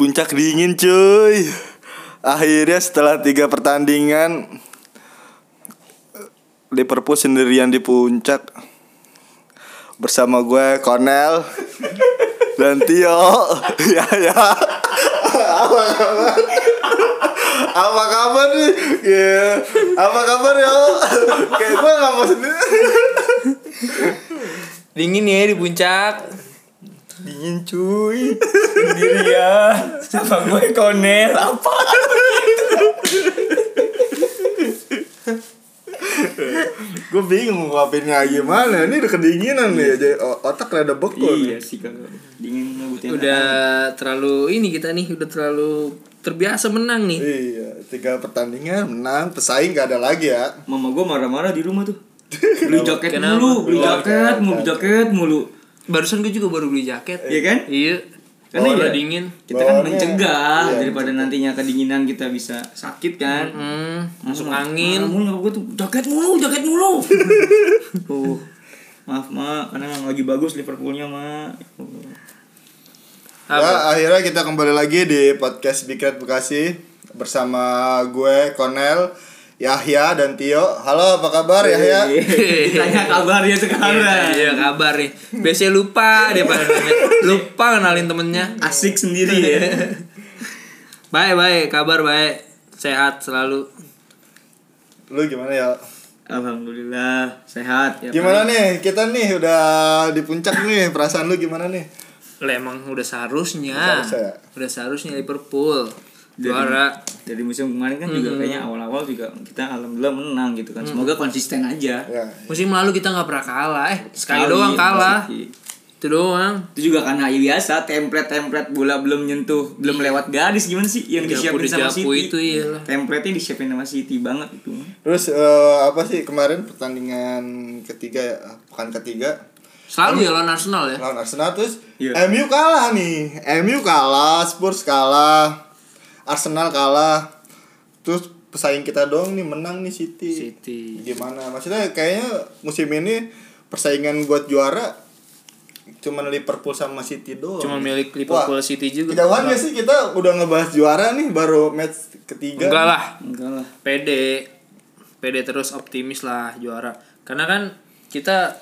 Puncak dingin cuy. Akhirnya setelah tiga pertandingan Liverpool sendirian di puncak bersama gue Cornell dan Tio. ya ya. Apa kabar? Apa kabar nih? Ya. Apa kabar ya? Kayak gue nggak mau sendiri. Dingin ya di puncak Dingin cuy. Sendirian Sama gue konel? Apa? Gue bingung ngungkapinnya gimana? Ini udah kedinginan nih jadi otak rada beku Iya nih. sih kalau dingin ngebutin Udah terlalu Ini kita nih Udah terlalu Terbiasa menang nih. Iya tiga pertandingan menang pesaing gak ada lagi ya. Mama gue marah-marah di rumah tuh. Beli jaket Kenapa? mulu, beli jaket, jaket. mau beli jaket mulu Barusan gue juga baru beli jaket. Iya kan? Iya. Karena Karena ya- dingin. Kita kan mencegah iya, daripada nantinya kedinginan kita bisa sakit kan. Hmm, Masuk Marah angin. mulu nyokap gue tuh jaket mulu, jaket mulu. Tuh. Maaf mak, karena lagi bagus Liverpoolnya mak Apa? ya akhirnya kita kembali lagi di podcast Big Red Bekasi bersama gue Cornel Yahya dan Tio. Halo apa kabar Yahya? Ditanya kabarnya sekarang. Iya kabar nih. Biasanya lupa dia pada nanya. Lupa kenalin temennya. Asik sendiri ya. Baik baik. Kabar baik. Sehat selalu. Lu gimana ya Alhamdulillah sehat. Ya gimana nih? Kita nih udah di puncak nih. Perasaan lu gimana nih? Lah emang udah seharusnya. Seharusnya ya? Udah seharusnya Liverpool Juara. dari musim kemarin kan juga kayaknya awal-awal juga kita alhamdulillah menang gitu kan. Semoga konsisten aja. Ya. Musim lalu kita nggak pernah kalah Eh sekali doang kalah. Pasti. Itu doang. Itu juga karena ya biasa template-template bola belum nyentuh belum lewat garis gimana sih yang Japu disiapin sama City itu iyalah template-nya disiapin sama City banget itu. Terus eh, apa sih kemarin pertandingan ketiga ya? Pekan ketiga. Selalu ya lawan Arsenal ya? Lawan Arsenal terus Iya. MU kalah nih. MU kalah Spurs kalah Arsenal kalah. Terus pesaing kita dong nih menang nih City, City. Gimana? Maksudnya kayaknya musim ini persaingan buat juara cuman Liverpool sama City doang. Cuma milik Liverpool Wah, City juga. kejauhan gak sih kita udah ngebahas juara nih baru match ketiga. Enggak lah. Enggak lah. Pede pede terus optimis lah juara. Karena kan kita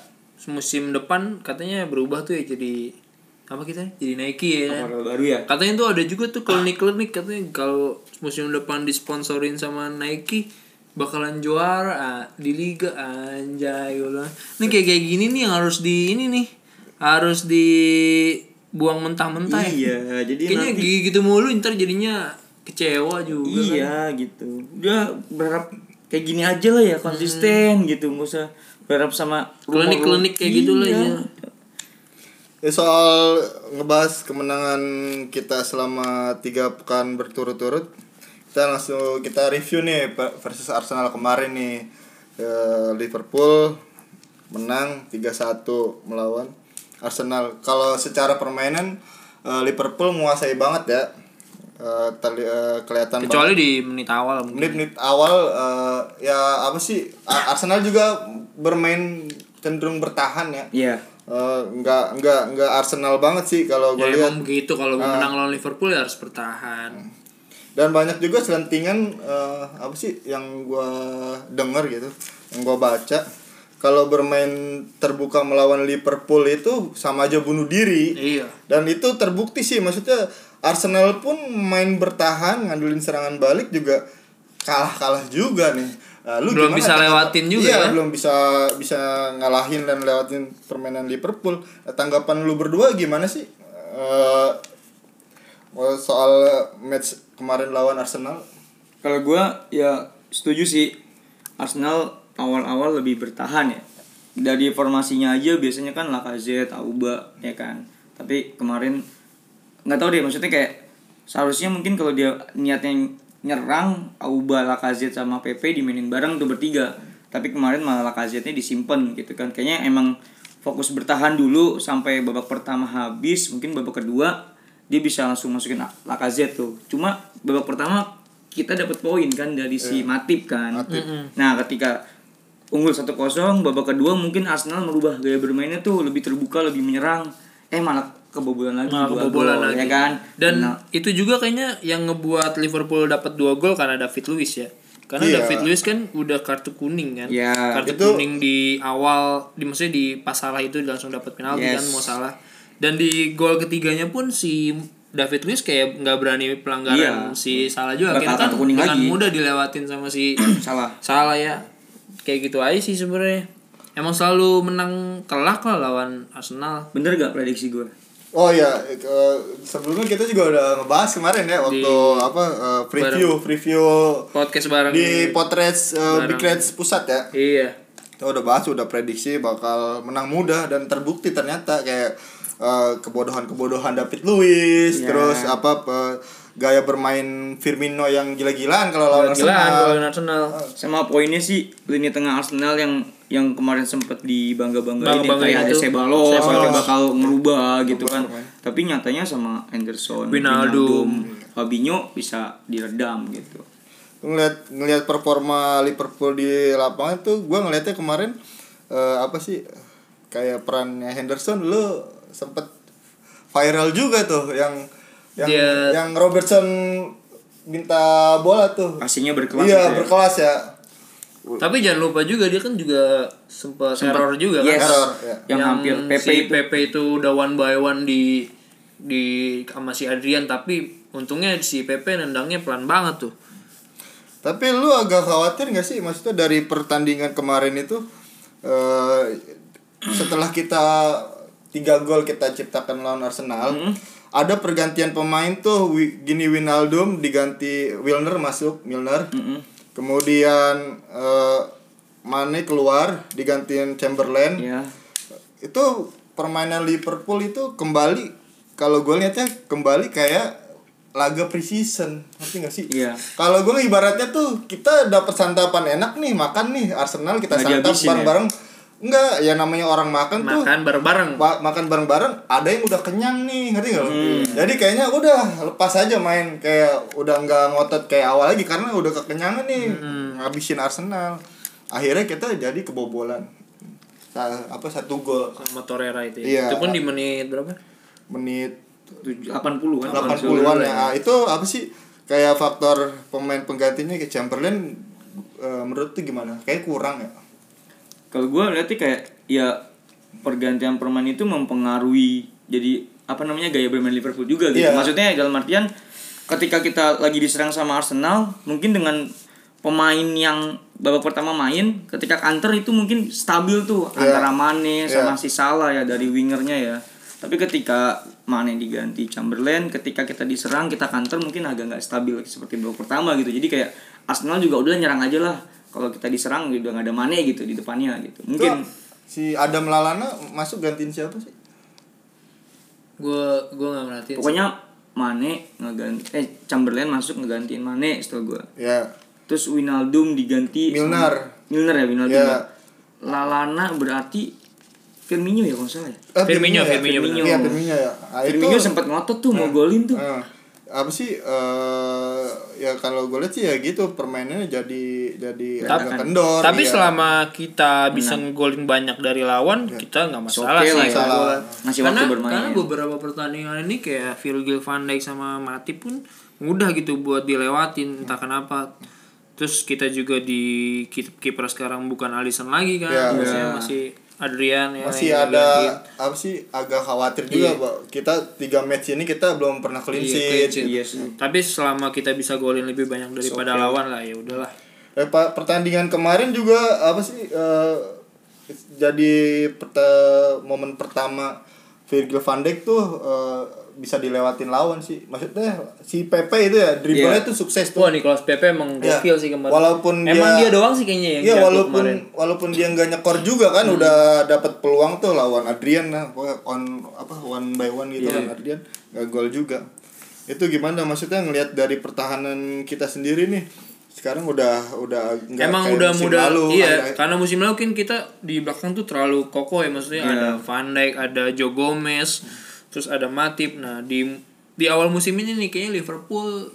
musim depan katanya berubah tuh ya jadi apa kita jadi Nike ya kan? Moral baru ya katanya tuh ada juga tuh klinik-klinik katanya kalau musim depan disponsorin sama Nike bakalan juara ah, di liga anjay gue bilang. ini kayak kayak gini nih yang harus di ini nih harus dibuang mentah-mentah ya iya jadi kayaknya nanti gitu mulu ntar jadinya kecewa juga kan. iya gitu udah berharap kayak gini aja lah ya konsisten gitu nggak usah berharap sama Klinik-klinik kayak gitu lah, iya. Ya, soal ngebahas kemenangan kita selama tiga pekan berturut-turut. Kita langsung kita review nih versus Arsenal kemarin nih. Eh, Liverpool menang 3-1 melawan Arsenal. Kalau secara permainan eh, Liverpool menguasai banget ya. Eh, terli- eh, kelihatan kecuali di menit awal menit-menit awal eh, ya apa sih Arsenal juga bermain cenderung bertahan ya. Iya Eh, nggak nggak nggak Arsenal banget sih kalau ya gue lihat. emang begitu. Kalau mau menang lawan Liverpool ya harus bertahan. Dan banyak juga selentingan eh, apa sih yang gue denger gitu yang gue baca. Kalau bermain terbuka melawan Liverpool itu sama aja bunuh diri. Iya. Dan itu terbukti sih maksudnya Arsenal pun main bertahan ngandelin serangan balik juga kalah kalah juga nih Nah, lu Belum bisa lewatin juga iya, ya? belum bisa bisa ngalahin dan lewatin permainan Liverpool. Nah, tanggapan lu berdua gimana sih? Eh, soal match kemarin lawan Arsenal. Kalau gua ya setuju sih. Arsenal awal-awal lebih bertahan ya. Dari formasinya aja biasanya kan Lacazette, Auba ya kan. Tapi kemarin nggak tahu deh maksudnya kayak seharusnya mungkin kalau dia niatnya nyerang Auba, Lacazette sama PP dimainin bareng tuh bertiga. Tapi kemarin malah Lacazette-nya disimpan gitu kan. Kayaknya emang fokus bertahan dulu sampai babak pertama habis, mungkin babak kedua dia bisa langsung masukin Lacazette tuh. Cuma babak pertama kita dapat poin kan dari si Matip kan. Nah, ketika unggul 1-0 babak kedua mungkin Arsenal merubah gaya bermainnya tuh lebih terbuka, lebih menyerang. Eh malah kebobolan lagi dua kebobolan gol, lagi. ya kan. Dan Nah, itu juga kayaknya yang ngebuat Liverpool dapat dua gol karena David Luiz ya. Karena Iya. David Luiz kan udah kartu kuning kan. Iya. kartu Itu- kuning di awal, di maksudnya di pas salah itu langsung dapat penalti Yes. kan mau salah. Dan di gol ketiganya pun si David Luiz kayak nggak berani pelanggaran Iya. si salah juga. Bakal kan kartu kuning dengan lagi. mudah dilewatin sama si salah. salah ya. Kayak gitu aja sih sebenarnya. Emang selalu menang kelak lah lawan Arsenal. Bener gak prediksi gue? Oh ya, sebelumnya kita juga udah ngebahas kemarin ya waktu Di- apa eh, preview preview Podcast bareng di Potrets uh, Big Bareng. Reds pusat ya. Iya. Kita udah bahas udah prediksi bakal menang mudah dan terbukti ternyata kayak eh, kebodohan-kebodohan David Luiz, Ya. terus apa pe- gaya bermain Firmino yang gila-gilaan kalau lawan Gila Arsenal. lawan Arsenal. Sama poinnya sih lini tengah Arsenal yang yang kemarin sempat dibangga-banggain ya, Bangga-banggain kayak ada Ceballos. kayak bakal ngerubah gitu kan. Tapi nyatanya sama Henderson, Wijnaldum. Fabinho bisa diredam gitu. ngeliat ngeliat performa Liverpool di lapangan tuh gue ngeliatnya kemarin eh, apa sih kayak perannya Henderson lu sempet viral juga tuh yang yang Dia- yang Robertson minta bola tuh Pastinya berkelas iya itu ya. berkelas ya Tapi jangan lupa juga dia kan juga sempat error juga Yes. kan. Error, ya. Yang, hampir PP si itu. PP itu udah one by one di di sama si Adrian tapi untungnya si PP nendangnya pelan banget tuh. tapi lu agak khawatir gak sih maksudnya dari pertandingan kemarin itu eh setelah kita tiga gol kita ciptakan lawan Arsenal ada pergantian pemain tuh gini Winaldum diganti Wilner masuk Milner Mm-mm. Kemudian eh Mane keluar digantiin Chamberlain Ya. itu permainan Liverpool itu kembali kalau gue lihatnya kembali kayak laga preseason ngerti gak sih Iya. kalau gue ibaratnya tuh kita dapat santapan enak nih makan nih Arsenal kita Nggak santap dihabisin ya? Enggak ya namanya orang makan, tuh Makan bareng-bareng. ba- makan bareng-bareng ada yang udah kenyang nih ngerti gak lo Hmm. jadi kayaknya udah lepas aja main kayak udah nggak ngotot kayak awal lagi karena udah kekenyangan nih Hmm. ngabisin Arsenal akhirnya kita jadi kebobolan Sa- apa satu gol sama Torreira itu. Iya. Ya. Itu pun di menit berapa? menit Tujuh- 80 kan 80-an ya. Ah, itu apa sih kayak faktor pemain penggantinya kayak Chamberlain eh, menurut tuh gimana? Kayak kurang ya. Kalau gue lihatnya kayak ya pergantian pemain itu mempengaruhi jadi apa namanya gaya bermain Liverpool juga gitu. Iya. Maksudnya dalam artian ketika kita lagi diserang sama Arsenal, mungkin dengan pemain yang babak pertama main, ketika counter itu mungkin stabil tuh Iya. antara Mane sama Iya. si Salah ya dari wingernya ya. Tapi ketika Mane diganti Chamberlain, ketika kita diserang kita counter mungkin agak nggak stabil seperti babak pertama gitu. Jadi kayak Arsenal juga udah nyerang aja lah. Kalau kita diserang udah nggak ada Mane gitu di depannya gitu. Mungkin Tuh, si Adam Lalana masuk gantiin siapa sih? Gue gue nggak merhatiin. sih. pokoknya Mane ngeganti eh Chamberlain masuk ngegantiin Mane setelah gua. Ya. Terus Winaldum diganti Milner. sama- Milner ya Winaldum. Ya. ya? Lalana berarti Firmino ya kalau salah ya. Eh, Firmino, ya? Firmino. Iya, Firmino ya. Ah, Firmino sempat ngotot tuh mau golin tuh. Eh, apa sih eh ya kalau gue lihat sih ya gitu permainannya jadi jadi agak kendor. Tapi iya. selama kita bisa ngegolin banyak dari lawan, kita nggak masalah oke sih. lah ya. Masalah. Ngasih karena, waktu bermain. karena beberapa pertandingan ini kayak Virgil van Dijk sama Matip pun mudah gitu buat dilewatin entah kenapa. Terus kita juga di ki- kiper sekarang bukan Alisson lagi kan, Ya. Ya. masih Adrian ya masih yang ada apa sih agak khawatir juga Iya. Pak. kita tiga match ini kita belum pernah clean Iya, sheet. clean sheet. Iya. Tapi selama kita bisa golin lebih banyak daripada lawan lah ya udahlah. Eh, Pak, pertandingan kemarin juga apa sih eh, jadi peta- momen pertama Virgil van Dijk tuh eh, bisa dilewatin lawan sih. Maksudnya si Pepe itu ya dribblenya Iya. tuh sukses tuh. Wah Nicolas Pepe emang Ya, gokil sih kemarin. walaupun emang dia- dia, doang sih kayaknya yang jago walaupun kemarin. Hmm. walaupun dia nggak nyekor juga kan udah dapat peluang tuh lawan Adrian lah on apa one by one gitu Iya. kan Adrian nggak gol juga itu gimana maksudnya ngelihat dari pertahanan kita sendiri nih sekarang udah udah nggak Emang kayak udah musim mudah lalu, iya ada- karena musim lalu kan kita di belakang tuh terlalu kokoh ya maksudnya Iya. ada Van Dijk, ada Joe Gomez, terus ada Matip. Nah, di di awal musim ini nih kayaknya Liverpool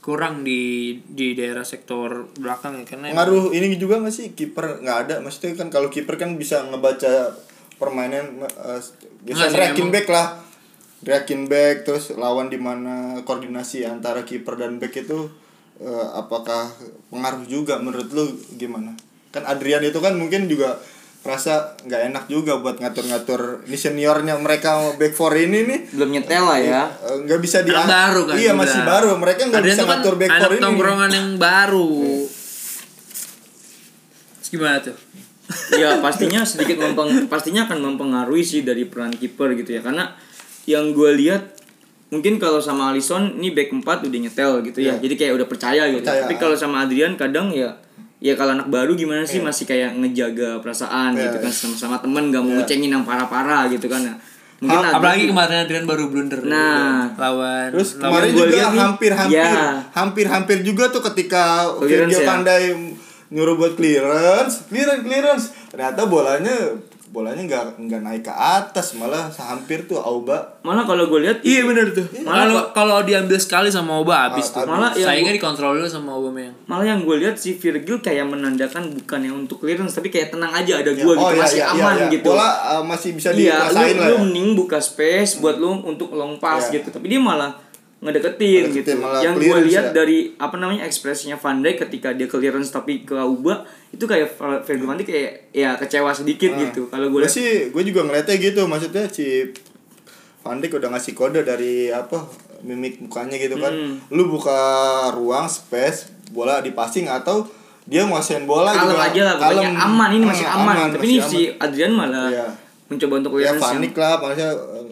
kurang di di daerah sektor belakang ya karena pengaruh ini juga nggak sih kiper nggak ada maksudnya kan kalau kiper kan bisa ngebaca permainan uh, biasa reakin emang. back lah reakin back terus lawan di mana koordinasi antara kiper dan back itu uh, apakah pengaruh juga menurut lu gimana kan Adrian itu kan mungkin juga rasa nggak enak juga buat ngatur-ngatur ini seniornya mereka back four ini nih. Belum nyetel lah ya. Eh, nggak bisa di baru kan iya juga. masih baru. Mereka nggak Adrian bisa kan ngatur back four ini. tongkrongan yang baru. Terus gimana tuh? Ya pastinya sedikit mempeng pastinya akan mempengaruhi sih dari peran kiper gitu ya. Karena yang gue lihat mungkin kalau sama Alisson ini back 4 udah nyetel gitu ya. Iya. jadi kayak udah percaya gitu. Percaya. tapi kalau sama Adrian kadang ya ya kalau anak baru gimana sih masih kayak ngejaga perasaan Iya, gitu kan iya. sama-sama temen gak mau Iya. ngecengin yang parah-parah gitu kan Nah, mungkin Ha- apalagi kemarin Adrian baru blunder Nah. lawan Terus lawan kemarin juga nih, hampir-hampir ya. hampir-hampir juga tuh ketika Clearance Virgil ya. Pandai nyuruh buat clearance, clearance, clearance. Ternyata bolanya bolanya nggak nggak naik ke atas malah hampir tuh Auba malah kalau gue lihat Iya bener tuh. Malah Kalau kalau diambil sekali sama Oba habis Ah, tuh. Malah yang saingnya dikontrol dulu sama Aubameyang. malah yang gue lihat si Virgil kayak menandakan bukan yang untuk clearance tapi kayak tenang aja ada Ya, gue gitu oh, iya, masih iya, iya, aman iya. gitu Bola uh, masih bisa Iya, dikuasain lu, lah. lu ya. mending buka space buat lu untuk long pass Iya. gitu. Tapi dia malah ngedeketin, Ngedeketin, gitu. Yang gue lihat ya. dari apa namanya ekspresinya Van Dijk ketika dia clearance tapi ke Auba itu kayak Virgil van Dijk kayak ya kecewa sedikit gitu. Kalau gue sih gue juga ngeliatnya gitu maksudnya si Van Dijk udah ngasih kode dari apa mimik mukanya gitu kan. Hmm. Lu buka ruang space bola di passing atau dia nguasain bola kalem juga aja lah kalem. aman ini masih Ah, aman. Tapi ini masih si Adrian malah Iya. mencoba untuk ya yang- panik lah maksudnya eh,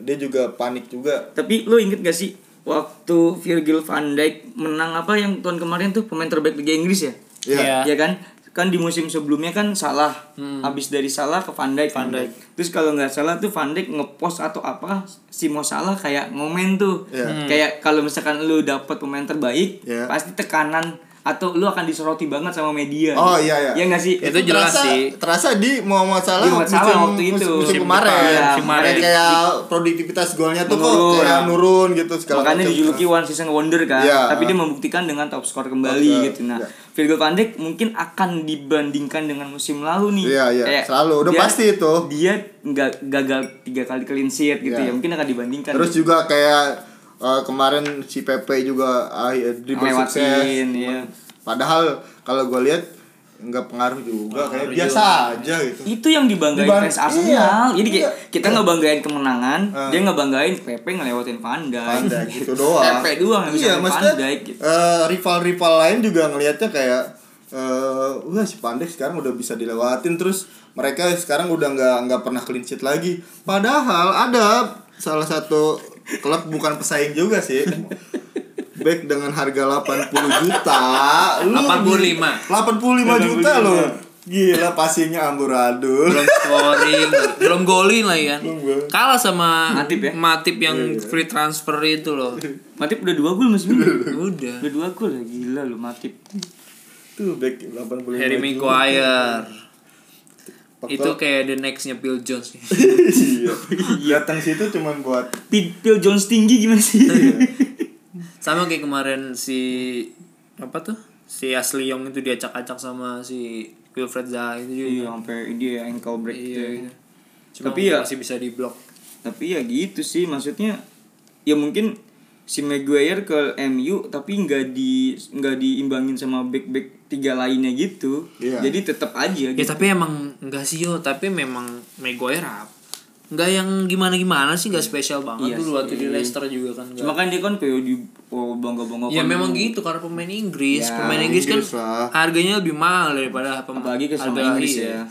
dia juga panik juga Tapi lu inget gak sih waktu Virgil van Dijk menang apa yang tahun kemarin tuh pemain terbaik Liga Inggris ya? Iya. Iya. Ya kan? Kan di musim sebelumnya kan salah. Habis dari salah ke Van Dijk. Van Dijk. Terus kalau nggak salah tuh Van Dijk ngepost atau apa si Mo Salah kayak ngomen tuh. Iya. Hmm. Kayak kalau misalkan lu dapet pemain terbaik, Iya. pasti tekanan atau lu akan disoroti banget sama media. Oh, iya, iya. Iya nggak sih? Itu jelas terasa, sih. terasa di Muhammad Salah Di Muhammad Salah waktu itu. musim, Musim kemarin depan. Iya, Kayak- kemarin. kayak produktivitas golnya tuh kok kayak nurun gitu segala Makanya macam. dijuluki one season wonder kan. Iya. Tapi dia membuktikan dengan top score kembali Iya, gitu. Nah, iya. Virgil van Dijk mungkin akan dibandingkan dengan musim lalu nih. Iya, iya. Kayak Selalu. Udah dia- pasti itu. Dia nggak gagal tiga kali clean sheet gitu Iya. ya. Mungkin akan dibandingkan. Terus juga kayak eh, kemarin si Pepe juga ah, ya, dribble sukses. Iya. Padahal kalau gue lihat nggak pengaruh juga kayak Pengaruh biasa aja gitu. itu yang dibanggain Dibang- fans Arsenal. iya, Jadi kayak iya. kita ngebanggain kemenangan, Ah. dia ngebanggain Pepe ngelewatin Van Dijk. Van Dijk gitu doang. Pepe doang yang bisa Iya, maksudnya Van Dijk gitu. eh, rival-rival lain juga ngelihatnya kayak eh wah si Pandek sekarang udah bisa dilewatin terus mereka sekarang udah nggak nggak pernah clean sheet lagi. Padahal ada salah satu klub bukan pesaing juga sih. Back dengan harga 80 juta. Lu 85. 85 juta loh. Gila passingnya amburadul. belum scoring belum golin lagi kan Belum gol. kalah sama Matip ya? Matip yang Iya, free transfer itu loh Matip udah dua gol musim ini. udah udah dua gol ya gila lu Matip. Tuh back 85 Harry juta. Maguire Faktor- itu kayak the nextnya Phil Jones iya. Datang situ cuman buat Phil Jones tinggi gimana sih? sama kayak kemarin si apa tuh si Ashley Young itu diacak-acak sama si Wilfred Zaha itu juga iya, sampai dia ankle break iya gitu. Cuma Tapi ya- masih bisa diblok Tapi ya gitu sih maksudnya ya mungkin si Maguire ke MU tapi nggak di nggak diimbangin sama back back tiga lainnya gitu. Iya. Jadi tetap aja ya gitu. tapi emang enggak sih yo tapi memang Maguire up nggak yang gimana gimana sih nggak spesial banget Iya dulu waktu di Leicester juga kan Cuma kan dia kan kayak di oh, bangga-bangga Ya memang gitu karena pemain Inggris, Ya, pemain Inggris, Inggris kan lah. harganya lebih mahal daripada pem- apalagi ke sama harga- Inggris iya. ya.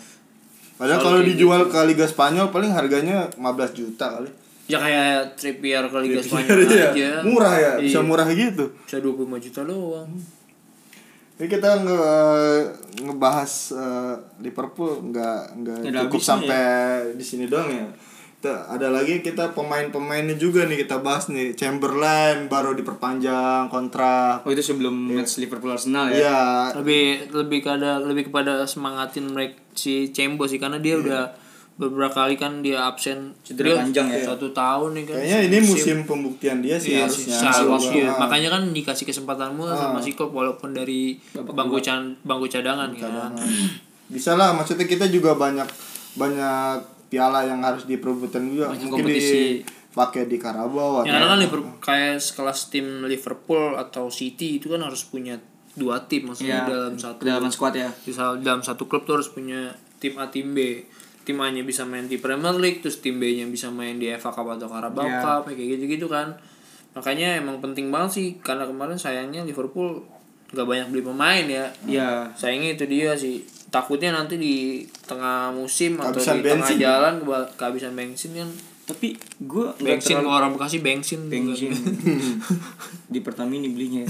Padahal kalau dijual ke Liga Spanyol paling harganya 15 juta kali. Ya kayak Trippier ke Liga Iya, Spanyol iya. aja. Murah ya, bisa Iya. murah gitu. Bisa 25 juta doang. Ini kita nge ngebahas eh, Liverpool nggak nggak cukup habisnya sampai di sini doang ya. Kita ada lagi kita pemain-pemainnya juga nih kita bahas nih Chamberlain baru diperpanjang kontrak. Oh itu sebelum match Liverpool Arsenal ya. Iya. Lebih lebih kepada lebih kepada semangatin mereka si Cembo sih karena dia udah beberapa kali kan dia absen Cedera panjang ya. Satu tahun nih kan. Kayaknya ini musim pembuktian dia sih Iya sih, harusnya. seharusnya. Ah. Makanya kan dikasih kesempatan mulu sama si Klopp walaupun dari bangku can bangku cadangan kan. Bisa lah, maksudnya kita juga banyak banyak piala yang harus diperebutkan juga. Banyak Mungkin kompetisi. dipakai di Carabao Ya atau karena kan Liverpool kayak sekelas tim Liverpool atau City itu kan harus punya dua tim maksudnya Iya, dalam satu Dalam squad ya. misal dalam satu klub tuh harus punya tim A tim B tim A nya bisa main di Premier League terus tim B nya bisa main di FA Cup atau Carabao Iya. Cup kayak gitu gitu kan makanya emang penting banget sih karena kemarin sayangnya Liverpool nggak banyak beli pemain ya Iya. sayangnya itu dia sih takutnya nanti di tengah musim atau Kehabisan di tengah bensin. jalan keba- kehabisan bensin kan Tapi gue bensin terlalu orang bekasi bensin bensin di Pertamini belinya ya.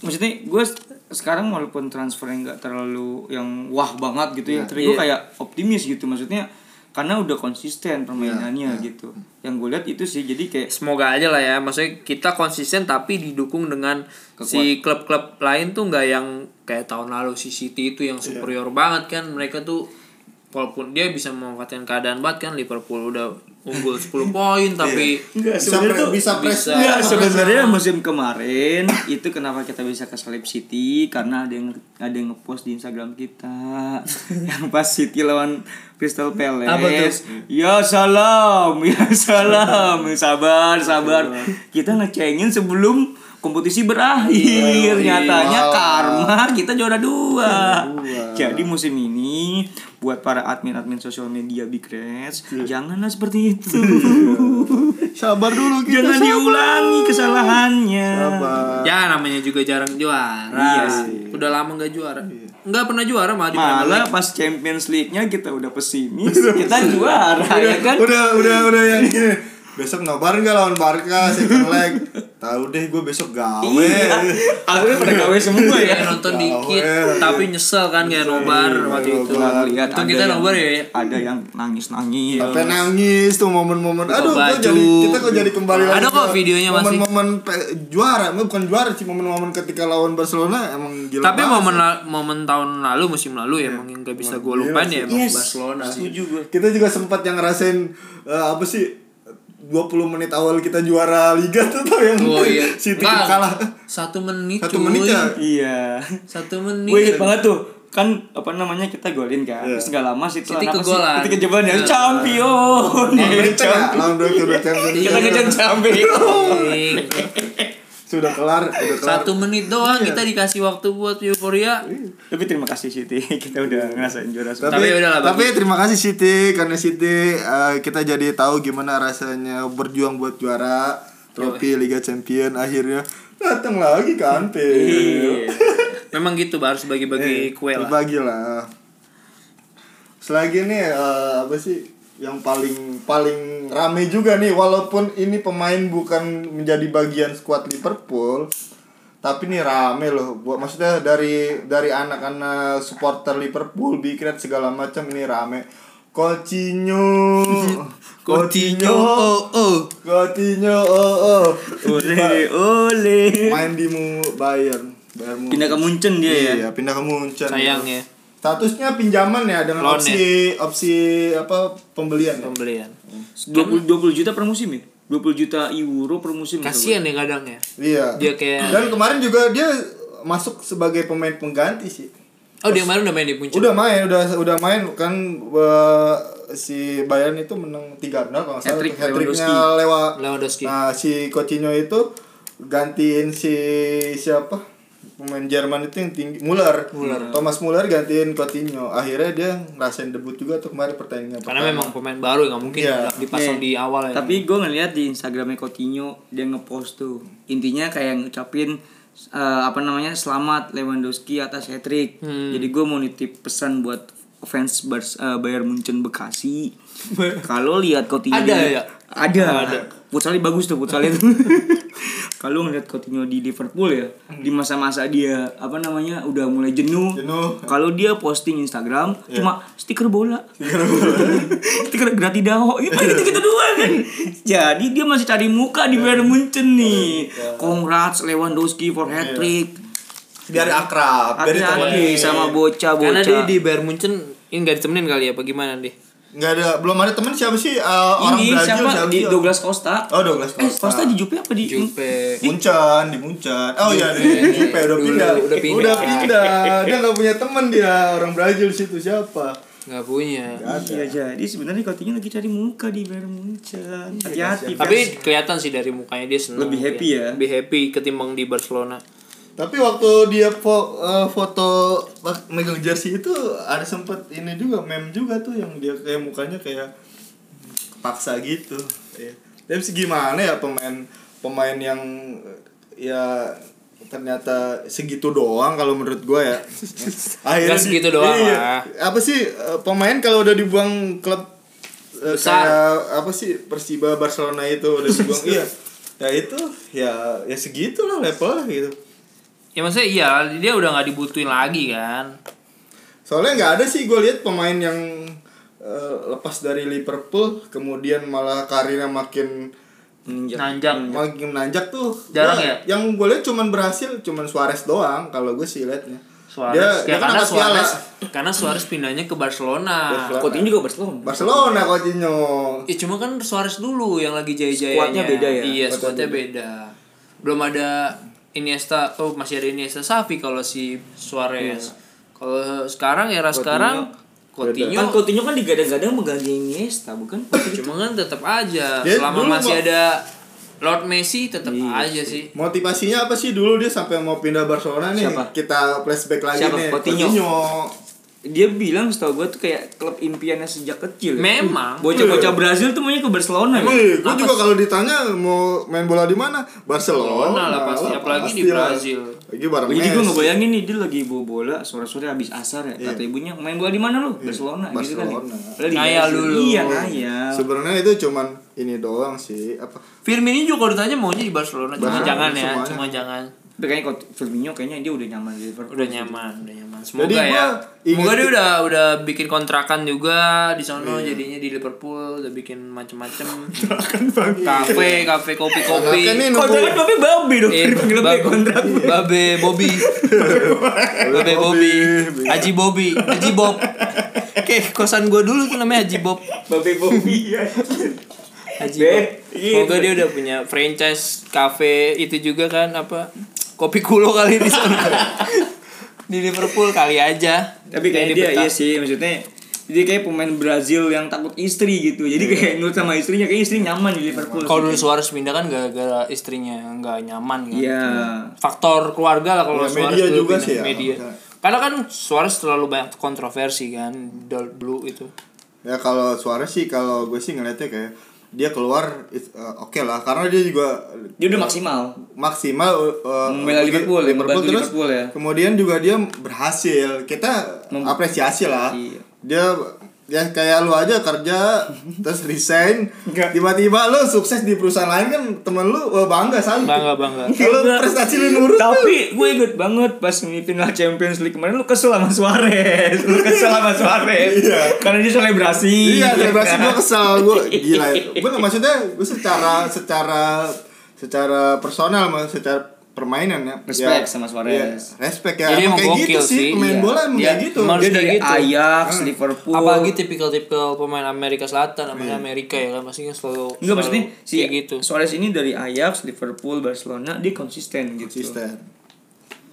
maksudnya gue sekarang walaupun transfernya nggak terlalu yang wah banget gitu ya tapi gue Iya. kayak optimis gitu. Maksudnya karena udah konsisten permainannya gitu. Yang gue lihat itu sih jadi kayak semoga aja lah ya. Maksudnya kita konsisten tapi didukung dengan si klub-klub lain tuh nggak yang kayak tahun lalu si City itu yang superior banget kan. Mereka tuh walaupun dia bisa memanfaatkan keadaan banget kan Liverpool udah unggul 10 poin tapi Enggak, bisa sebenarnya pre- tuh bisa pres bisa. Enggak, sebenarnya musim kemarin itu kenapa kita bisa ke Salib City karena ada yang ada yang ngepost di Instagram kita yang pas City lawan Crystal Palace. Apa tuh? Ya salam, ya salam. Sabar, sabar. Kita ngecengin sebelum kompetisi berakhir. Nyatanya Wow. karma kita juara dua. Jadi musim ini buat para admin-admin sosial media Big Reds, janganlah seperti itu. Sabar dulu kita. Jangan sabar. diulangi kesalahannya. Sabar. ya namanya juga jarang juara Iya sih. udah lama nggak juara nggak pernah juara malah di Malah pas Champions League-nya kita udah pesimis, kita juara ya kan? Udah udah udah yang. Besok nobar nggak lawan Barca second leg? Tahu deh gue besok gawe. Iya. Akhirnya pada gawe semua ya. Kayak nonton Gawe. dikit tapi nyesel kan kayak nobar waktu itu. Lihat ada kita nobar ya Ada yang nangis-nangis. Sampai nangis tuh momen-momen. Aduh, kok jadi kita kok jadi kembali Ada lagi kok ke videonya masih. Momen-momen juara, bukan juara sih momen-momen ketika lawan Barcelona emang gila. tapi banget momen momen tahun lalu musim lalu ya emang yang gak bisa gue lupain ya emang Yes. Barcelona Setuju gue. kita juga sempat yang ngerasain eh, apa sih 20 menit awal kita juara liga tuh tau yang oh iya City Nggak, kalah. satu menit Satu cuy. menit ya? Iya. satu menit Gue inget banget tuh kan apa namanya kita golin kan Iya. terus gak lama sih City apa sih? kegolan. City kejeban ya Iya. champion Lawan champion kita ngejar champion Anjing. Sudah kelar, udah kelar. satu menit doang kita dikasih waktu buat euforia. Tapi terima kasih City kita udah ngerasain juara Tapi, Tapi udahlah, tapi terima kasih Siti. Karena Siti eh, kita jadi tahu gimana rasanya berjuang buat juara trofi Liga Champion akhirnya datang lagi ke. Iya. memang gitu harus bagi-bagi kue lah Dibagi lah. Selagi nih eh, apa sih yang paling paling rame juga nih walaupun ini pemain bukan menjadi bagian skuad Liverpool tapi nih rame loh buat maksudnya dari dari anak-anak supporter Liverpool bikin segala macam ini rame Coutinho Coutinho oh oh Coutinho oh oh Ole ole. main di mu Bayern Bayern. Pindah ke Munchen dia ya. Iya, pindah ke Munchen. sayang ya Statusnya pinjaman ya dengan Loan opsi opsi apa pembelian. ya? pembelian 20 20 juta per musim ya? 20 juta euro per musim. kasian ya kadang ya Iya. dia kayak Dan kemarin juga dia masuk sebagai pemain pengganti sih. oh dia kemarin udah main di puncak Udah main, udah udah main kan eh, si Bayern itu menang 3-0 kalau nggak salah. Hat-trick Hat-tricknya Lewandowski. lewat. Lewandowski Nah, si Coutinho itu gantiin si siapa? Pemain Jerman itu yang tinggi Muller. Thomas Muller gantiin Coutinho. Akhirnya dia ngerasain debut juga tuh kemarin pertandingan. karena pertama. memang pemain baru nggak mungkin Iya. dipasang Nih, di awal ya Tapi gue ngeliat di Instagramnya Coutinho dia ngepost tuh. Intinya kayak ngucapin eh, apa namanya selamat Lewandowski atas hat trick. Hmm. Jadi gue mau nitip pesan buat fans Bars, eh, Bayern Munchen Bekasi. Kalau lihat Coutinho Ada ya? Ada. Ada. Futsalnya bagus tuh futsalnya tuh. Kalau ngeliat Coutinho di Liverpool ya, di masa-masa dia apa namanya udah mulai jenuh. Jenuh. Kalau dia posting Instagram cuma stiker bola. stiker gratidaho itu gitu gitu doang kan. Jadi dia masih cari muka di Bayern Munchen nih. Congrats Lewandowski for hat trick. biar akrab biar ditemenin. sama bocah-bocah. Karena dia di Bayern Munchen ini gak ditemenin kali ya, apa gimana deh? Nggak ada belum ada temen siapa sih eh, orang ini Brazil siapa di? Douglas Costa. oh Douglas Eh, Costa Costa di Jupe apa di Jupe. Muncan di Muncan oh iya di Jupe udah pindah udah pindah. udah pindah dia nggak punya temen dia orang Brazil situ siapa Gak punya. Iya jadi sebenarnya Coutinho lagi cari muka di Bayern Munchen. Hati-hati. Tapi kelihatan sih dari mukanya dia seneng. Lebih happy ya? Lebih happy ketimbang di Barcelona. Tapi waktu dia fo- eh, foto pas megang jersey itu ada sempet ini juga meme juga tuh yang dia kayak mukanya kayak paksa gitu. Iya. Tapi sih gimana ya pemain pemain yang eh, ya ternyata segitu doang kalau menurut gua ya. Nggak segitu doang lah. Apa sih eh, pemain kalau udah dibuang klub eh, Besar. kayak apa sih Persiba Barcelona itu udah dibuang iya. Ya itu ya ya segitulah levelnya gitu. Ya maksudnya iya, dia udah nggak dibutuhin lagi kan. Soalnya nggak ada sih gue lihat pemain yang eh, lepas dari Liverpool kemudian malah karirnya makin Nanjak. makin menanjak tuh. Jarang Gua- ya? Yang gue lihat cuman berhasil cuman Suarez doang kalau gue sih liatnya. Suarez. Dia, ya dia kan karena piala. Suarez, karena Suarez pindahnya ke Barcelona. Barcelona. Coutinho juga Barcelona. Barcelona Coutinho. Ya cuma kan Suarez dulu yang lagi jaya-jayanya. Squadnya beda ya? Iya, squadnya beda. Belum ada Iniesta, oh masih ada Iniesta Safi kalau si Suarez. Kalau sekarang era sekarang Coutinho Kan Coutinho kan digadang-gadang mengganti Iniesta, bukan? cuma kan tetap aja Dia selama masih ada Lord Messi tetap Iya aja sih. Motivasinya apa sih dulu dia sampai mau pindah Barcelona nih? Siapa? Kita flashback lagi Siapa? nih. Coutinho. Dia bilang setahu gue tuh kayak klub impiannya sejak kecil. ya. Memang. Bocah-bocah Brazil tuh maunya ke Barcelona ya. Gue juga kalau ditanya mau main bola di mana? Barcelona. Barcelona lah pasti, apalagi di pastilah. Brazil. Lagi bareng Gue juga Messi. ngebayangin nih dia lagi bawa bola sore-sore habis asar ya. Kata ibunya, "Main bola di mana lu?" Barcelona gitu kan. ya. Iya. Barcelona. Padahal di Ngayal dulu. Iya, ngayal. Sebenarnya itu cuman ini doang sih apa Firmino juga kalau ditanya maunya di Barcelona, cuma jangan ya, cuma jangan. Tapi kayaknya kalau Firmino kayaknya dia udah nyaman di Liverpool. Udah nyaman, udah nyaman. Semoga Jadi gua ya. Semoga dia udah udah bikin kontrakan juga di sono jadinya di Liverpool udah bikin macem-macem. kafe, kafe kopi-kopi. Kontrakan babe babi dong. Eh, babe Bab- kontrak. Babe Bobby. Babe Bobby. Haji Bobby. Haji Bob. Oke, kosan gue dulu tuh namanya Haji Bob. Babe Bobby ya. Haji Bob. gitu. Semoga dia udah punya franchise cafe itu juga kan apa kopi kulo kali di sana. Di Liverpool kali aja. Tapi kayaknya Di dia betah. iya sih maksudnya dia kayak pemain Brazil yang takut istri gitu. Jadi kayak nurut sama istrinya kayak istri nyaman di Liverpool. Kalau dulu Suarez pindah kan gara-gara istrinya nggak nyaman kan. Iya. Faktor keluarga lah kalau Ya, Suarez media juga pindah, sih ya. Media. Karena kan Suarez terlalu banyak kontroversi kan dulu itu. ya kalau suara sih kalau gue sih ngeliatnya kayak dia keluar eh, oke lah karena dia juga Dia udah maksimal. maksimal uh, Membela Liverpool, membantu terus Liverpool ya. kemudian juga dia berhasil kita Mem- apresiasi lah Iya. dia ya kayak lu aja kerja terus resign tiba-tiba lu sukses di perusahaan lain kan temen lu wah bangga salut Bangga bangga. kalau prestasi lu nurut Tapi gue inget banget pas semifinal Champions League kemarin lu kesel sama Suarez. Lu kesel sama Suarez. Iya. Karena dia selebrasi. iya selebrasi gue kesel gue gila gue maksudnya gue secara secara secara personal secara permainan ya Respect Ya, sama Suarez. ya, respect ya Jadi emang kayak gitu sih pemain iya. bola emang Dia kayak gitu Dia dari gitu. Ajax, Liverpool. Apalagi tipikal-tipikal pemain Amerika Selatan, namanya Amerika ya kan pasti kan selalu Enggak maksudnya si kayak gitu. Suarez ini dari Ajax, Liverpool, Barcelona dia konsisten gitu. konsisten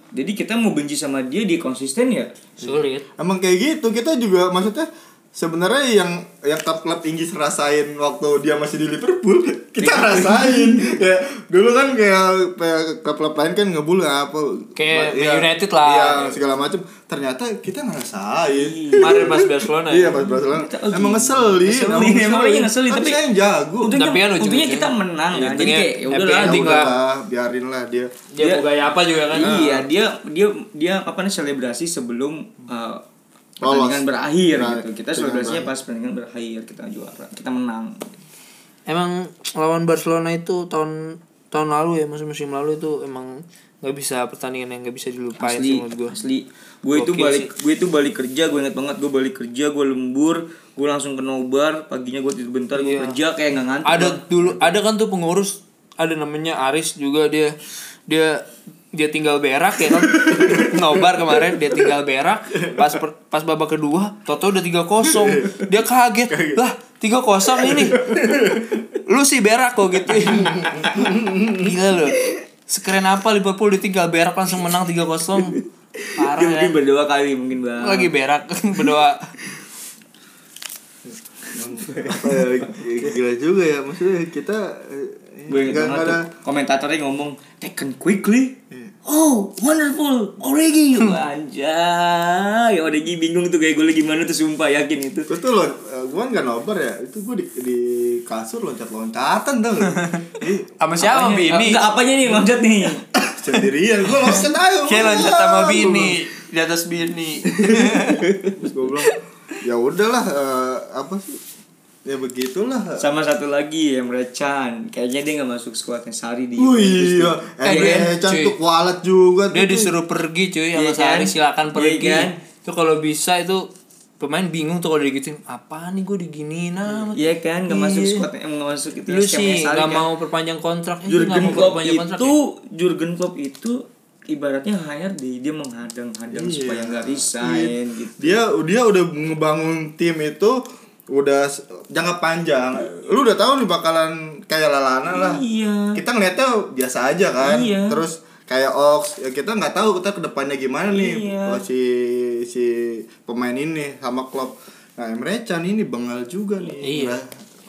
Jadi kita mau benci sama dia dia konsisten ya. Sulit. emang kayak gitu kita juga maksudnya sebenarnya yang yang klub-klub Inggris rasain waktu dia masih di Liverpool kita rasain kayak dulu kan kayak kayak klub-klub lain kan ngebul apa Kayak iya, Man United lah. iya, segala macam ternyata kita ngerasain Kemarin pas Barcelona iya ya. pas Barcelona Kita- oh, emang ngeselin Ngeselin, emang lagi ngeselin, tapi tapi- jago Untungnya, Tapi kan untungnya kita menang Iya, kan. Jadi kayak ya udahlah. Ya lah. biarin lah dia Dia mau gaya apa juga kan. Iya, dia dia dia apa nih selebrasi sebelum uh, pertandingan Lolos. berakhir Nah, gitu kita berakhir. pas pertandingan berakhir kita juara kita menang Emang lawan Barcelona itu tahun tahun lalu ya musim musim lalu itu emang nggak bisa pertandingan yang nggak bisa dilupain sih asli menurut gue. asli gue itu balik gue itu balik kerja gue inget banget gue balik kerja gue lembur gue langsung ke nobar paginya gue tidur bentar gue Iya. kerja kayak nggak ngantuk Ada dulu ada kan tuh pengurus ada namanya Aris juga dia dia dia tinggal berak ya kan? Nobar kemarin dia tinggal berak. Pas per- pas babak kedua Toto udah tiga kosong. Dia kaget. Lah tiga kosong ini. Lu sih berak kok gitu. Gila loh sekeren apa Liverpool ditinggal berak langsung menang tiga kosong? Parah ya mungkin berdoa kali mungkin bang. Lagi berak berdoa. Apa ya, gila juga ya. Maksudnya kita eh, gue tuh ada komentatornya ngomong taken quickly. Iya. Oh wonderful. Origi. Anjay. Origi bingung tuh kayak gue lagi gimana tuh sumpah yakin itu. Gue tuh lo gue kan gak nobar ya. Itu gue di, di kasur loncat loncatan tuh sama siapa Apanya- Bini? Enggak apanya nih loncat nih? Sendirian gue loncat ayo kayak loncat sama Bini di atas Bini. Terus gue bilang ya udahlah eh, apa sih ya begitulah sama satu lagi Emre Can kayaknya dia nggak masuk skuadnya Sari di Wih, iya, Eh, eh, cantik cuy. walet juga tuh. dia disuruh pergi cuy sama Iya kan? Sari silakan Iya pergi kan? itu kalau bisa itu pemain bingung tuh kalau digituin apa nih gue diginiin amat Iya kan nggak masuk Iya. emang nggak masuk itu lu sih nggak kan. mau perpanjang kontrak eh, Jurgen mau Klopp perpanjang kontrak itu ya? Jurgen Klopp itu ibaratnya HRD dia menghadang-hadang Iya. supaya nggak resign gitu Dia dia udah ngebangun tim itu udah jangka panjang. Lu udah tahu nih bakalan kayak Lalana lah. iya Kita ngeliatnya biasa aja kan. Iya. Terus kayak Ox, ya kita nggak tahu kita ke depannya gimana nih Iya. oh, si si pemain ini sama klub. Nah Emre Can ini bengal juga nih. Iya. Udah,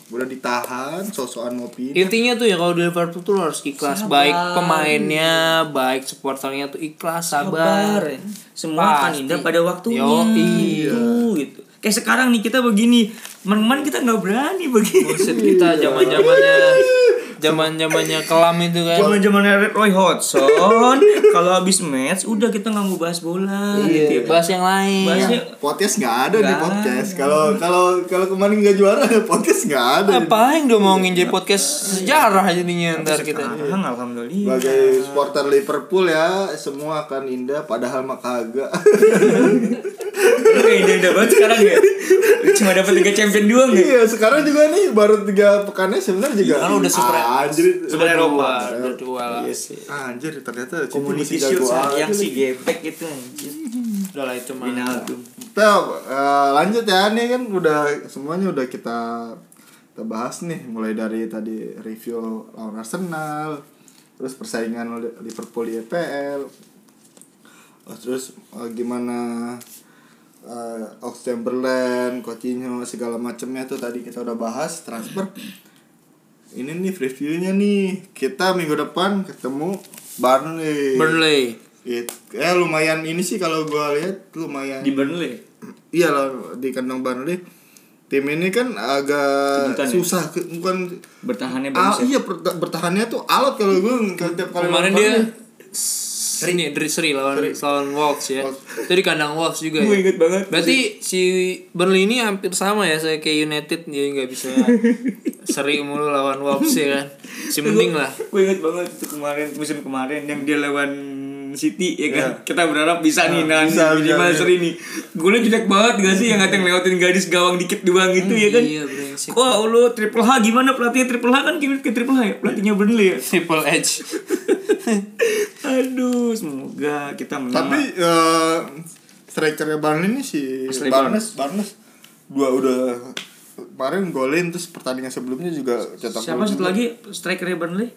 udah ditahan, sosokan mau pindah. intinya tuh ya kalau di Liverpool tuh harus ikhlas Sabar. baik pemainnya baik supporternya tuh ikhlas sabar, sabar semua akan indah pada waktunya Yoi. gitu gitu kayak sekarang nih kita begini. Teman-teman kita nggak berani begini. Buset kita zaman zamannya zaman zamannya kelam itu kan. Zaman zamannya Roy Hodgson. Kalau habis match udah kita nggak mau bahas bola gitu iya, ya. bahas yang lain. Bahasnya podcast nggak ada di Nggak podcast. Kalau kalau kalau kemarin nggak juara podcast nggak ada. apa yang udah mau jadi podcast sejarah jadinya ntar kita? sekarang alhamdulillah. Sebagai supporter Liverpool ya, semua akan indah padahal mah kagak. Lu kayak indah banget sekarang ya cuma dapat tiga champion doang ya iya, sekarang juga nih baru tiga pekannya sebenarnya juga. Kan udah super anjir. Super Eropa. udah dua lah Iya sih. Anjir, ternyata Community Shield yang si gebek itu anjir udah lah itu mah Kita eh, lanjut ya nih kan udah semuanya udah kita kita bahas nih mulai dari tadi review lawan Arsenal, terus persaingan Liverpool di EPL, terus eh, gimana uh, Ox Chamberlain, Coutinho segala macamnya tuh tadi kita udah bahas transfer. Ini nih reviewnya nih. Kita minggu depan ketemu Burnley. Burnley. It, ya lumayan ini sih kalau gua lihat lumayan. Di Burnley? Iya loh di kandang Burnley. Tim ini kan agak Kejutan ya? susah ke- bukan bertahannya ah, bagus ya? iya bertahannya tuh alat kalau gue tiap kali kemarin dia Seri nih dari seri lawan lawan Wolves ya. Itu di kandang Wolves juga gue ya. inget banget. Berarti si Burnley ini hampir sama ya saya kayak United dia nggak bisa seri mulu lawan Wolves ya kan. Si mending lah. gue inget banget itu kemarin musim kemarin yang dia lawan City ya kan? Kita berharap bisa nih nah, bisa, minimal bisa, seri nih. Gue jelek banget gak sih yang katanya ngelewatin gadis gawang dikit doang gitu ya kan? Iya brengsek Wah lu triple H? Gimana pelatihnya triple H? Kan gimana ke triple H ya? Pelatihnya Burnley ya? Triple H. Aduh semoga kita menang. Tapi eh strikernya Burnley ini si Ashley Barnes Barnes. Dua udah kemarin golin terus pertandingan sebelumnya juga cetak siapa gol satu lagi strikernya Burnley?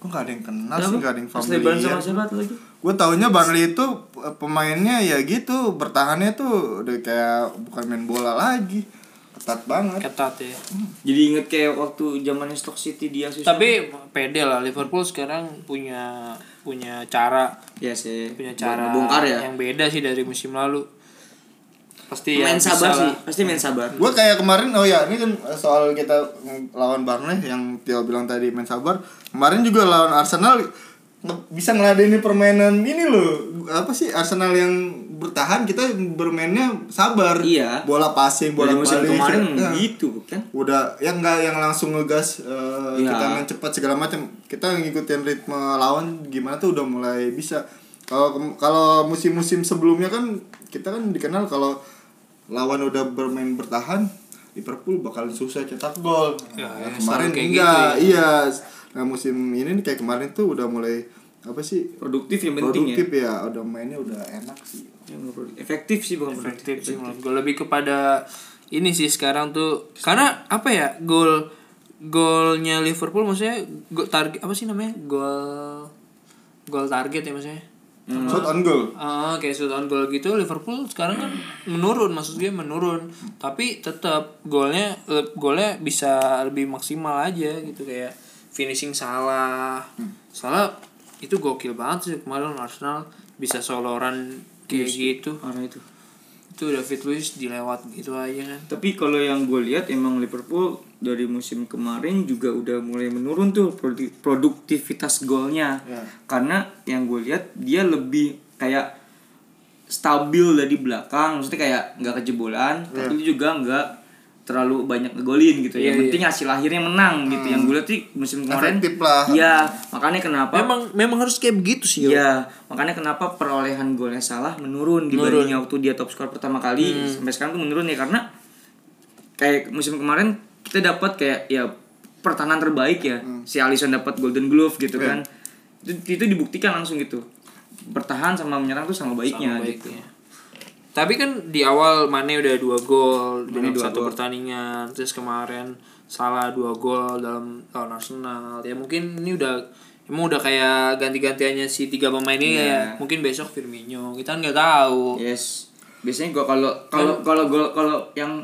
Kok gak ada yang kenal sih, gak ada yang Ashley Barnes sama familiar siapa lagi? Gue taunya Burnley itu eh, pemainnya ya gitu Bertahannya tuh udah kayak bukan main bola lagi Ketat banget. Ketat ya. Jadi inget kayak waktu zamannya Stock City dia sih tapi pede lah Liverpool sekarang punya punya cara. Ya sih punya buat cara ngebongkar ya? yang beda sih dari musim lalu. Pasti main ya sabar lah. sih pasti main sabar. Gue kayak kemarin, oh ya ini kan soal kita lawan Burnley yang Tio bilang tadi main sabar. Kemarin juga lawan Arsenal bisa ngeladenin permainan ini loh. Apa sih Arsenal yang bertahan kita bermainnya sabar. Iya. bola passing bola musim balik. kemarin Nah, gitu kan. udah yang enggak yang langsung ngegas eh, Iya. kita main cepat segala macam. Kita ngikutin ritme lawan gimana tuh udah mulai bisa. Kalau kalau musim-musim sebelumnya kan kita kan dikenal kalau lawan udah bermain bertahan Liverpool bakal susah cetak gol. Ya, Nah, ya, kemarin enggak gitu iya. Nah musim ini nih kayak kemarin tuh udah mulai apa sih? Produktif yang penting produktif ya. Udah mainnya udah enak sih ya. Efektif sih bukan efektif sih menurut gue lebih kepada ini sih sekarang tuh. Karena apa ya gol golnya Liverpool maksudnya gol target apa sih namanya? Gol gol target ya maksudnya? Shot on goal. Ah, kayak shoot on goal gitu Liverpool sekarang kan menurun maksud gue menurun. Tapi tetap golnya golnya bisa lebih maksimal aja gitu kayak finishing salah. Salah itu gokil banget sih kemarin Arsenal. Bisa soloran kayak gitu Parah itu. itu David Luiz dilewat gitu aja kan Tapi kalau yang gue lihat emang Liverpool dari musim kemarin juga udah mulai menurun tuh produ- produktivitas golnya. Ya. Karena yang gue lihat dia lebih kayak stabil dari belakang, maksudnya kayak nggak kejebolan, tapi juga nggak terlalu banyak ngegolin gitu. Iya, yang penting hasil akhirnya menang gitu. Yang gue lihat sih musim kemarin efektif lah. Iya, makanya kenapa memang memang harus kayak begitu sih. Iya, makanya kenapa perolehan golnya salah menurun dibanding waktu dia top skor pertama kali. Sampai sekarang tuh menurun ya karena kayak musim kemarin kita dapat kayak ya pertahanan terbaik ya. Si Alisson dapat Golden Glove gitu kan. Itu, itu dibuktikan langsung gitu. Bertahan sama menyerang tuh sama baiknya, Sama gitu. baiknya. Tapi kan di awal Mane udah dua gol dalam dua satu gol. pertandingan, terus kemarin salah dua gol dalam lawan Arsenal. Ya mungkin ini udah emang udah kayak ganti-gantiannya si tiga pemain ini Iya. ya. Mungkin besok Firmino. Kita kan nggak tahu. yes biasanya gua kalau kalau kalau gol kalau yang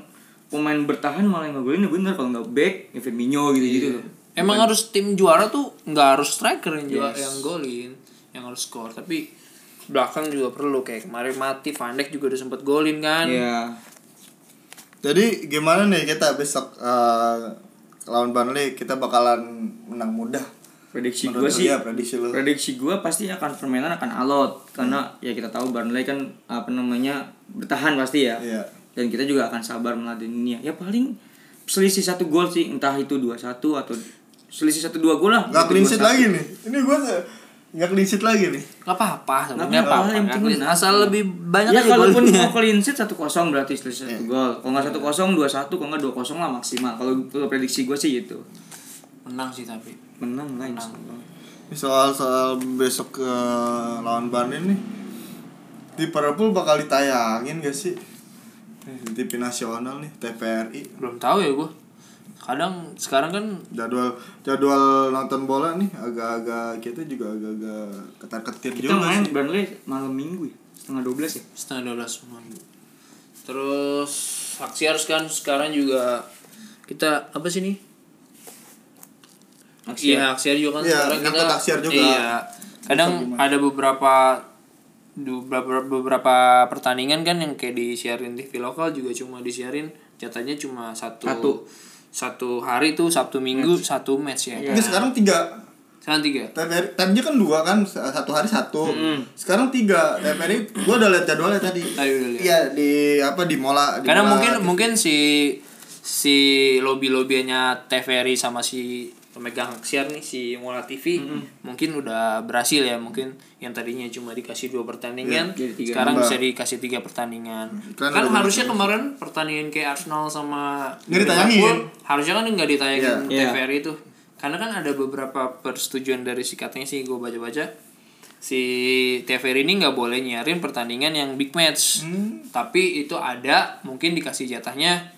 pemain bertahan malah yang ngegolin ya bener kalau nggak back ya Firmino gitu gitu loh Emang harus tim juara tuh nggak harus striker yang juara, yang golin, yang harus skor. Tapi belakang juga perlu kayak kemarin mati Van Dijk juga udah sempet golin kan. Iya. Jadi gimana nih kita besok eh, lawan Burnley kita bakalan menang mudah. prediksi gue sih ya, prediksi lu. prediksi gue pasti akan permainan akan alot karena ya kita tahu Burnley kan apa namanya bertahan pasti ya Iya. dan kita juga akan sabar meladeninya ya paling selisih satu gol sih entah itu dua satu atau selisih satu dua gol lah Nggak clean sheet lagi nih. Ini gua nggak clean sheet lagi nih. Gak apa-apa, Nggak sebenarnya apa-apa, apa-apa. yang nggak penting. Asal lebih banyak ya aja kalaupun golnya. mau clean sheet satu kosong berarti selisih satu gol kalau nggak satu kosong dua satu kalau nggak dua kosong lah maksimal kalau prediksi gue sih gitu menang sih tapi menang lah. Ini soal soal besok ke lawan Burnley nih. Di Liverpool bakal ditayangin gak sih? Nih, di TV nasional nih, TVRI. belum tahu ya gue kadang sekarang kan Jadwal jadwal nonton bola nih agak-agak kita juga agak-agak ketar-ketir kita juga main sih. Burnley malam minggu ya setengah dua belas ya setengah dua belas malam. terus aksi harus kan sekarang juga kita apa sih nih Aksiar. iya aksiar juga kan Iya, sekarang kita Aksiar juga. iya kadang ada beberapa beberapa beberapa pertandingan kan yang kayak disiarin TV lokal juga cuma disiarin jatahnya cuma satu Satu. Satu hari tuh sabtu minggu satu match ya. Ini sekarang tiga. Sekarang tiga. TVRI time-nya kan dua kan satu hari satu. Sekarang tiga. TVRI gua udah lihat jadwalnya tadi. Iya di apa di mola di karena Mola mungkin TV. mungkin si si lobby lobbynya TVRI sama si pemegang siar nih si Mola TV mungkin udah berhasil ya mungkin yang tadinya cuma dikasih dua pertandingan jadi tiga. sekarang bisa dikasih tiga pertandingan. Kan kan udah harusnya kemarin pertandingan kayak Arsenal sama Nggak ditayangin. Liverpool, harusnya kan nggak ditayangin Iya. TVRI itu karena kan ada beberapa persetujuan dari si katanya sih gue baca-baca si TVRI ini nggak boleh nyiarin pertandingan yang big match. Hmm. tapi itu ada mungkin dikasih jatahnya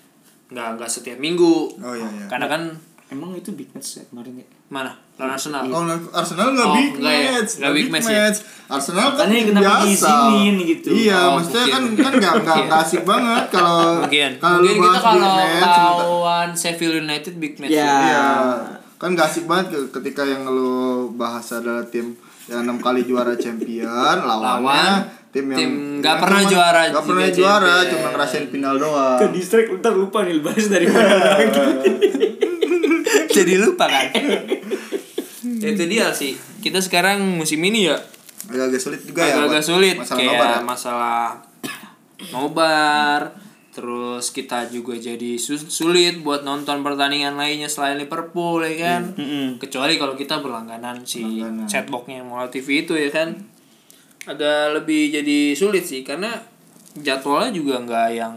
nggak nggak setiap minggu. Oh iya iya. Karena kan emang itu big match ya kemarin ya mana lawan Arsenal Oh, Arsenal nggak Oh, big nggak ya? match, Nggak big match ya? Arsenal kan kenapa biasa. diizinin gitu. Iya, Oh, maksudnya mungkin. kan kan nggak nggak nggak asik banget kalau mungkin kalau mungkin kita kalau match, lawan Sheffield United big match Ya. Iya, kan gak asik banget ke- ketika yang lu bahas adalah tim yang enam kali juara champion lawannya Lawan tim yang tim nggak yang pernah cuma- juara nggak pernah juara cuma ngerasain final doang ke distract ntar lupa nih bahas dari mana lagi jadi lupa kan? Itu dia sih. Kita sekarang musim ini ya? Agak-agak sulit juga ya agak-agak buat sulit. masalah kayak nobar ya. masalah nobar terus kita juga jadi sulit buat nonton pertandingan lainnya selain Liverpool ya kan? Kecuali kalau kita berlangganan si Berlangganan. setboxnya Mola TV itu ya kan? Agak lebih jadi sulit sih karena jadwalnya juga nggak yang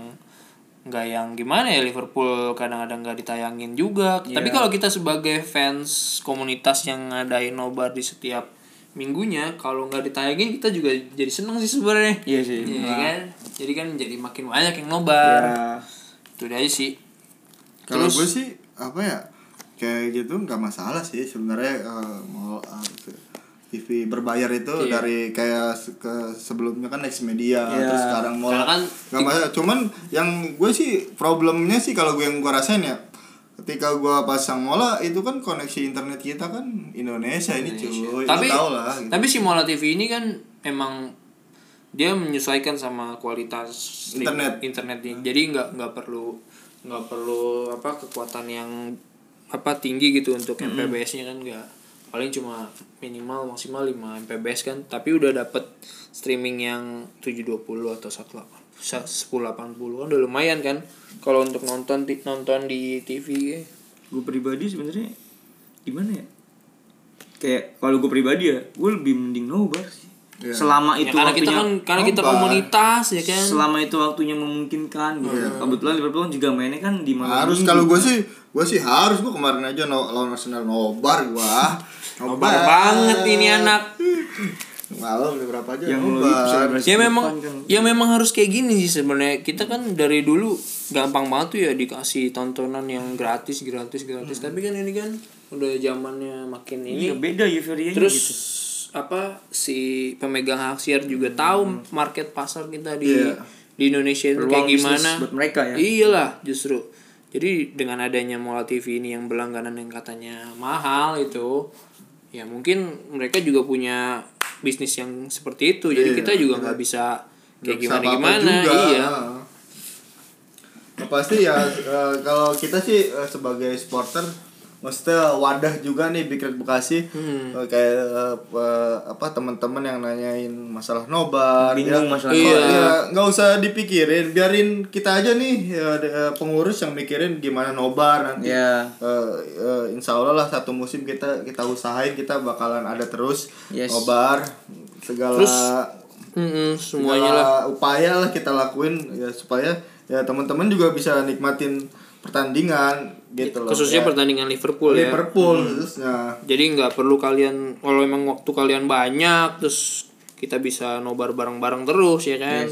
nggak yang gimana ya Liverpool kadang-kadang nggak ditayangin juga. Tapi kalau kita sebagai fans komunitas yang ngadain nobar di setiap minggunya kalau nggak ditayangin kita juga jadi seneng sih sebenarnya. Iya sih. Iya kan? Jadi kan jadi makin banyak yang nobar. Ya. itu aja sih. Kalau gue sih apa ya kayak gitu nggak masalah sih sebenarnya eh, mau eh, TV berbayar itu Iya. dari kayak ke sebelumnya kan Next Media Iya. terus sekarang mau kan- nggak masalah cuman yang gue sih problemnya sih kalau gue yang gue rasain ya ketika gue pasang mola itu kan koneksi internet kita kan Indonesia, ini cuy tapi Lu tau lah gitu. tapi si Mola TV ini kan emang dia menyesuaikan sama kualitas Internet. internetnya jadi nggak nggak perlu nggak perlu apa kekuatan yang apa tinggi gitu untuk MPBS-nya kan nggak paling cuma minimal maksimal 5 MPBS kan. Tapi udah dapet streaming yang 720 atau 180 1080 kan udah lumayan kan. Kalau untuk nonton nonton di TV gue pribadi sebenarnya gimana ya? Kayak kalau gue pribadi ya gue lebih mending nobar sih. Iya. selama ya itu karena waktunya kita kan karena kita nobar. komunitas ya kan? Selama itu waktunya memungkinkan gitu. Kebetulan Liverpool juga mainnya kan di malam harus kalau gue sih gue sih harus gue kemarin aja no, lawan Arsenal nobar gua Nobar banget ini anak. malam udah berapa aja yang nobar Ya memang kan. ya memang harus kayak gini sih sebenarnya. Kita kan dari dulu gampang banget tuh ya dikasih tontonan yang gratis gratis gratis. Tapi kan ini kan udah zamannya makin ini. beda euforianya Terus gitu apa si pemegang hak siar juga tahu market pasar kita di Iya. di Indonesia itu kayak gimana. buat mereka ya. Iyalah justru. Jadi dengan adanya Mola TV ini yang berlangganan yang katanya mahal itu ya mungkin mereka juga punya bisnis yang seperti itu. Jadi Iya, kita juga nggak bisa kayak gimana gimana. juga. Iya. Nah, pasti ya eh, kalau kita sih eh, sebagai supporter maksudnya wadah juga nih Big Red Bekasi Hmm. Eh, kayak eh, apa teman-teman yang nanyain masalah nobar Bingung ya. masalah Kok, nobar. ya, nggak usah dipikirin biarin kita aja nih ya, pengurus yang mikirin gimana nobar nanti ya Eh, eh, insya Allah lah satu musim kita kita usahain kita bakalan ada terus Yes. nobar segala Terus, Mm-mm, semuanya segala lah. upaya lah kita lakuin ya supaya ya teman-teman juga bisa nikmatin pertandingan gitu loh Khususnya Ya, pertandingan Liverpool, ya. Liverpool khususnya Jadi nggak perlu kalian kalau emang waktu kalian banyak terus kita bisa nobar bareng-bareng terus ya kan.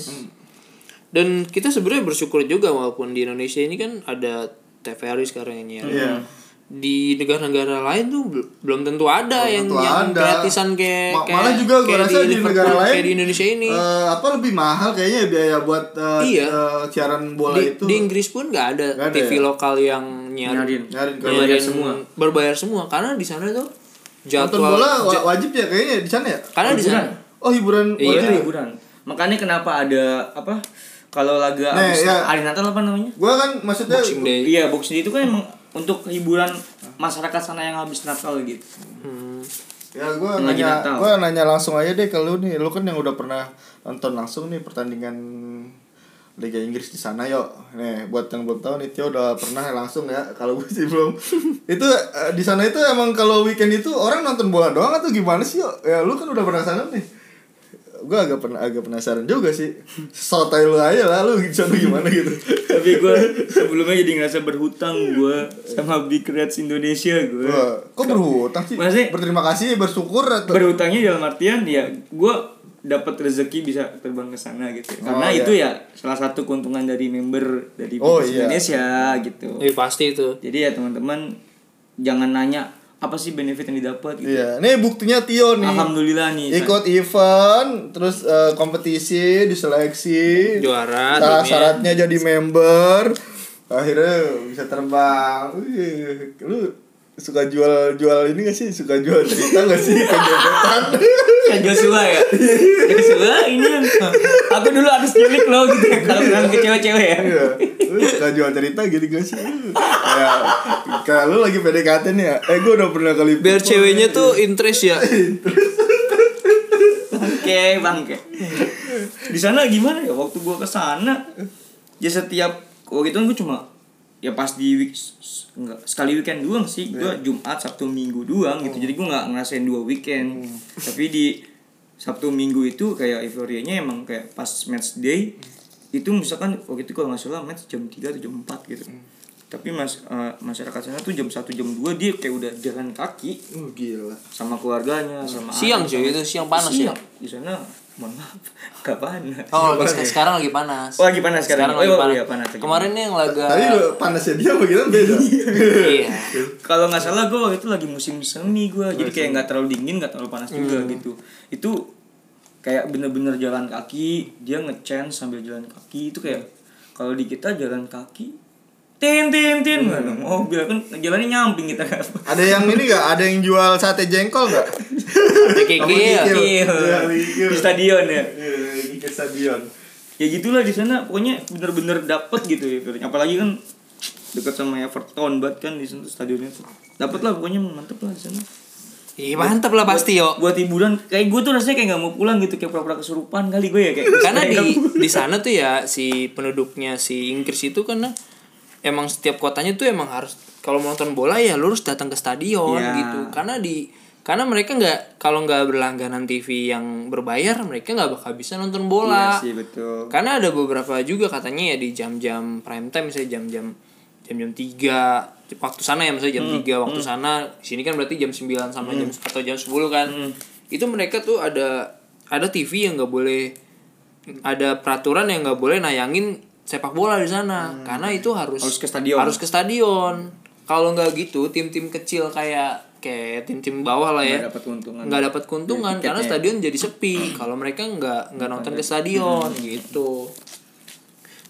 Dan kita sebenarnya bersyukur juga walaupun di Indonesia ini kan ada TVRI sekarang ini ya. Iya. Di negara-negara lain tuh bel- belum tentu ada yang tentu yang ada. gratisan kayak Ma- kayak- malah juga gue kayak rasa di, Liverpool, negara lain kayak di Indonesia ini. eh, apa lebih mahal kayaknya biaya buat eh, Iya. eh, siaran bola di, itu di Inggris pun nggak ada Nggak ada TV ya? lokal yang nyiarin Nyarin. Nyarin berbayar semua. berbayar semua karena di sana tuh nonton jadwal bola wa- wajib ya kayaknya di sana ya karena di sana oh hiburan Iya. wajib hiburan makanya kenapa ada apa kalau laga Nah, abis ya. hari Natal apa namanya gue kan maksudnya Boxing Day. iya boxing Day itu kan emang untuk hiburan masyarakat sana yang habis Natal gitu Hmm. Ya Yang lagi nanya, gue nanya langsung aja deh ke lu nih, lu kan yang udah pernah nonton langsung nih pertandingan Liga Inggris di sana yuk. Nih buat yang belum tahu nih Tio udah pernah langsung ya. Kalau gue sih belum. itu eh, di sana itu emang kalau weekend itu orang nonton bola doang atau gimana sih yuk? Ya lu kan udah pernah sana nih. Gue agak pernah agak penasaran juga sih. Sotoy lu aja lah lu sana gimana gitu. tapi gue sebelumnya jadi ngerasa berhutang gue sama Big Reds Indonesia gue kok berhutang sih? Maksudnya- Berterima kasih, bersyukur atau berhutangnya dalam artian ya gue dapat rezeki bisa terbang ke sana gitu karena Oh, iya. itu ya salah satu keuntungan dari member dari Oh, iya. Indonesia gitu Iya pasti itu. jadi ya teman-teman jangan nanya apa sih benefit yang didapat gitu Iya, nih buktinya Tio nih. alhamdulillah nih ikut event terus eh, kompetisi diseleksi Juara syarat timnya. syaratnya jadi member akhirnya bisa terbang Wih, lu suka jual jual ini gak sih? Suka jual cerita gak sih? Ke gebetan. Kayak Joshua ya? Joshua ini yang Aku dulu harus nyulik lo gitu ya Kalau bilang ke cewek-cewek ya. Iya, lu suka jual cerita gitu gak sih? Kayak kayak lu lagi PDKT nih ya. Eh gue udah pernah kali biar ceweknya tuh interest ya. Oke bangke. Di sana gimana ya? Waktu gua ke sana Ya setiap Waktu itu kan gua cuma Ya pas di week enggak, Sekali weekend doang sih. Gua Jumat Sabtu Minggu doang gitu. Jadi gua nggak ngerasain dua weekend. Tapi di Sabtu Minggu itu kayak euforianya emang kayak pas match day itu misalkan waktu itu kalau nggak salah match jam 3 atau jam 4 gitu. Tapi mas eh, masyarakat sana tuh jam 1 jam 2 dia kayak udah jalan kaki. Oh gila. sama keluarganya sama Siang, sama- itu siang panas ya? Siang. di sana mohon maaf. Gak panas. Oh lagi- sekarang lagi panas. Oh, lagi panas sekarang. lagi Oh, panas. iya, panas. kemarin yang laga Tadi panasnya dia kita beda. iya. Kalau nggak salah gue waktu itu lagi musim semi gue jadi kayak nggak terlalu dingin nggak terlalu panas juga gitu. Itu kayak bener-bener jalan kaki dia ngechance sambil jalan kaki. Itu kayak kalau di kita jalan kaki tin tin tin ada mobil kan jalannya nyamping kita kan Ada yang ini gak? Ada yang jual sate jengkol gak? kikil? Iya, Iya, kikil. di stadion ya Iya, ke stadion. ya gitulah di sana pokoknya bener-bener dapet gitu ya apalagi kan dekat sama Everton banget kan di sana stadionnya tuh dapet lah pokoknya mantep lah di sana Ih, mantap lah pasti yo buat hiburan kayak gue tuh rasanya kayak nggak mau pulang gitu kayak pura-pura kesurupan kali gue ya kayak karena di di sana tuh ya si penduduknya si Inggris itu karena emang setiap kotanya tuh emang harus kalau mau nonton bola ya lu harus datang ke stadion Iya. gitu. Karena di karena mereka nggak kalau nggak berlangganan TV yang berbayar mereka nggak bakal bisa nonton bola. Iya sih betul. Karena ada beberapa juga katanya ya di jam-jam prime time misalnya jam-jam jam-jam tiga waktu sana ya misalnya jam Hmm, 3 waktu sana di sini kan berarti jam 9 sama jam atau jam 10 kan. Hmm. itu mereka tuh ada ada TV yang nggak boleh ada peraturan yang nggak boleh nayangin sepak bola di sana. Karena itu harus Hmm. Harus ke stadion. harus ke stadion. Kalau nggak gitu tim-tim kecil kayak kayak tim-tim bawah lah ya Nggak dapat keuntungan. nggak dapat keuntungan karena stadion jadi sepi. Kalau mereka nggak nggak nonton ke stadion gitu.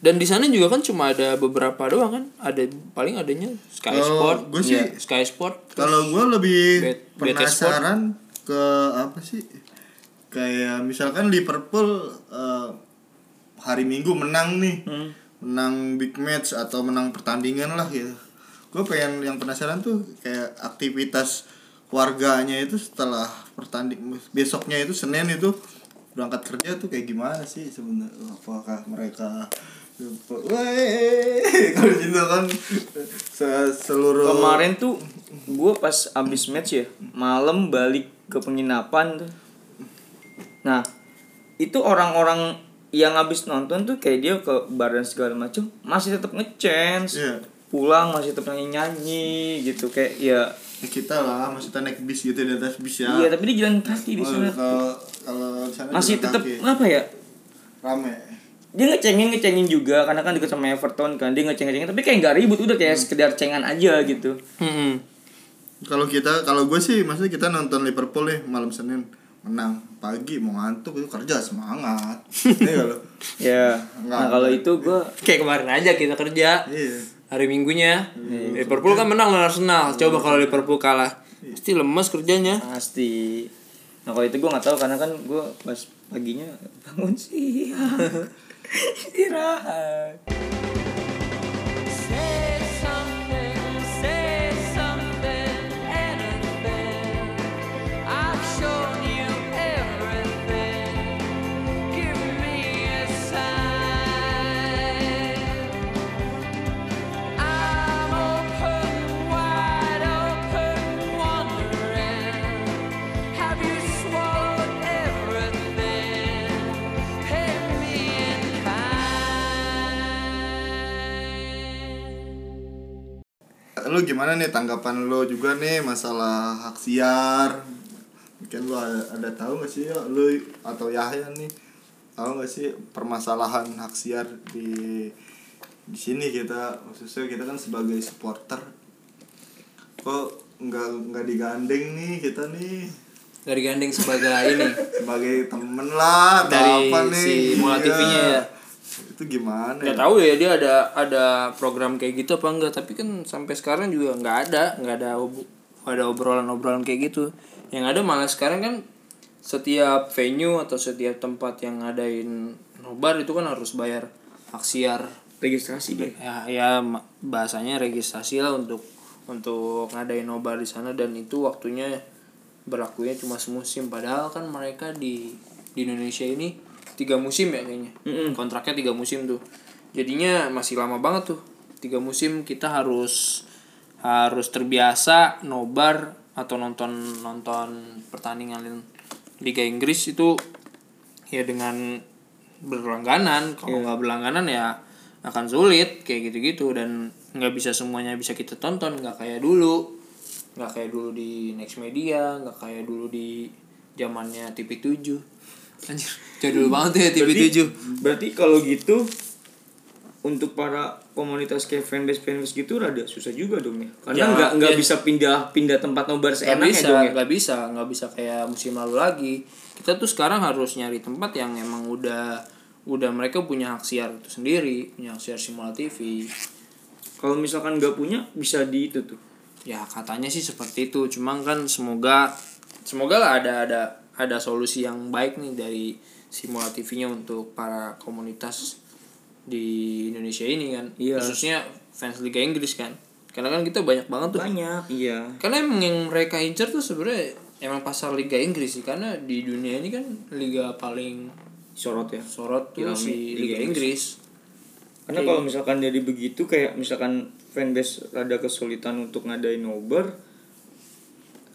Dan di sana juga kan cuma ada beberapa doang kan? Ada paling adanya Sky Sport. gua sih- ya, Sky Sport. Kalau gue lebih Bet- penasaran ke apa sih? Kayak misalkan Liverpool eh, hari Minggu menang nih, Hmm. menang big match atau menang pertandingan lah gitu. Gue pengen yang penasaran tuh kayak aktivitas warganya itu setelah pertanding besoknya itu Senin itu berangkat kerja tuh kayak gimana sih sebenarnya? Apakah mereka kalau gitu kan se- seluruh kemarin tuh gue pas abis match ya malam balik ke penginapan tuh nah itu orang-orang yang abis nonton tuh kayak dia ke bar dan segala macam masih tetap ngechance. Iya. pulang masih tetap nyanyi nyanyi gitu kayak ya. Ya kita lah maksudnya naik bis gitu di atas bis ya. Iya tapi dia jalan kaki di sana. kalau kalau sana masih tetap apa ya? Rame. Dia ngecengin ngecengin juga karena kan deket sama Everton kan dia ngeceng ngecengin tapi kayak nggak ribut udah kayak sekedar cengan aja gitu. Mm-mm. kalau kita kalau gue sih maksudnya kita nonton Liverpool nih malam Senin menang. Pagi mau ngantuk itu kerja semangat. Iya kalau ya Nggak. nah kalau itu gue kayak kemarin aja kita kerja. Iya. Hari minggunya. Liverpool kan menang lawan Arsenal. Coba kalau Liverpool kalah. Pasti lemes kerjanya. Pasti. Nah kalau itu gue nggak tahu karena kan gue pas paginya bangun siang istirahat lu gimana nih tanggapan lu juga nih masalah hak siar? Mungkin lu ada, ada tahu gak sih ya lu atau Yahya nih tahu gak sih permasalahan hak siar di di sini kita? Khususnya kita kan sebagai supporter. Kok nggak nggak digandeng nih kita nih? Dari gandeng sebagai ini. Sebagai temen lah Dari apa nih? si Mola Iya. TV-nya ya. Itu gimana nggak ya? tahu ya dia ada ada program kayak gitu apa enggak. Tapi kan sampai sekarang juga nggak ada nggak ada ada obrolan-obrolan kayak gitu. Yang ada malah sekarang kan setiap venue atau setiap tempat yang ngadain nobar itu kan harus bayar hak siar. Registrasi deh ya ya bahasanya registrasi lah untuk untuk ngadain nobar di sana. Dan itu waktunya berlakunya cuma semusim. Padahal kan mereka di di Indonesia ini tiga musim ya kayaknya. Mm-mm. kontraknya tiga musim tuh. Jadinya masih lama banget tuh. Tiga musim kita harus harus terbiasa nobar atau nonton nonton pertandingan Liga Inggris itu ya dengan berlangganan. Kalau nggak berlangganan ya akan sulit kayak gitu-gitu. Dan nggak bisa semuanya bisa kita tonton. Nggak kayak dulu. Nggak kayak dulu di Next Media nggak kayak dulu di zamannya TV 7 anjir jadul banget ya TV 7 berarti kalau gitu untuk para komunitas kayak fanbase fanbase gitu rada susah juga dong ya. Karena Ya, nggak nggak ya. bisa pindah pindah tempat nobar seenaknya bisa dong ya. nggak bisa nggak bisa kayak musim lalu lagi. Kita tuh sekarang harus nyari tempat yang emang udah udah mereka punya hak siar itu sendiri punya hak siar Simula TV kalau misalkan nggak punya bisa di itu tuh. Ya katanya sih seperti itu. Cuma kan semoga semoga lah ada ada ada solusi yang baik nih dari Simula TV-nya untuk para komunitas di Indonesia ini kan. Iya. khususnya fans Liga Inggris kan. Karena kan kita banyak banget tuh. Banyak iya. Karena emang yang mereka incer tuh sebenarnya emang pasar Liga Inggris sih. Karena di dunia ini kan liga paling sorot ya. sorot tuh si Liga Liga Inggris. Karena kalau misalkan jadi begitu kayak misalkan fanbase rada kesulitan untuk ngadain nobar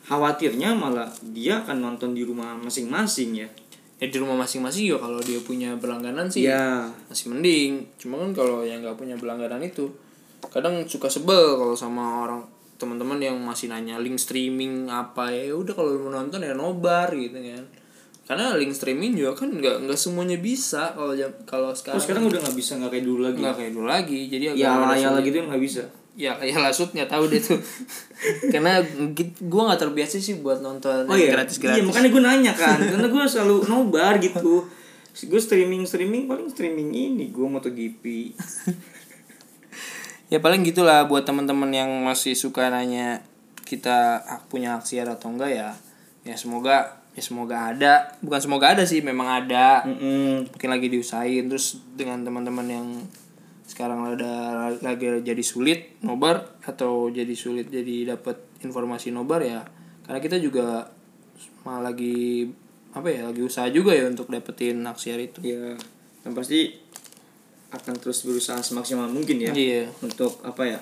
khawatirnya malah dia akan nonton di rumah masing-masing ya. Ya di rumah masing-masing ya kalau dia punya berlangganan sih Iya. masih mending. Cuma kan kalau yang nggak punya berlangganan itu kadang suka sebel kalau sama orang teman-teman yang masih nanya link streaming apa. Ya udah kalau mau nonton ya nobar gitu kan. Karena link streaming juga kan nggak nggak semuanya bisa kalau kalau sekarang. Terus sekarang udah nggak bisa nggak kayak dulu lagi. Nggak kayak dulu lagi jadi agak ya ya lagi tuh nggak bisa ya kayak lasut nggak tahu deh tuh. Karena gue nggak terbiasa sih buat nonton oh iya? gratis gratis iya makanya gue nanya kan karena gue selalu nobar gitu. Gue streaming streaming paling streaming ini gue MotoGP. Ya paling gitulah buat teman-teman yang masih suka nanya kita punya hak siar atau enggak ya ya semoga ya semoga ada. Bukan semoga ada sih memang ada. Mm-mm. mungkin lagi diusahain. Terus dengan teman-teman yang sekarang ada lagi jadi sulit nobar atau jadi sulit jadi dapat informasi nobar ya karena kita juga malah lagi apa ya lagi usaha juga ya untuk dapetin hak siar itu ya yang pasti akan terus berusaha semaksimal mungkin ya Iya. untuk apa ya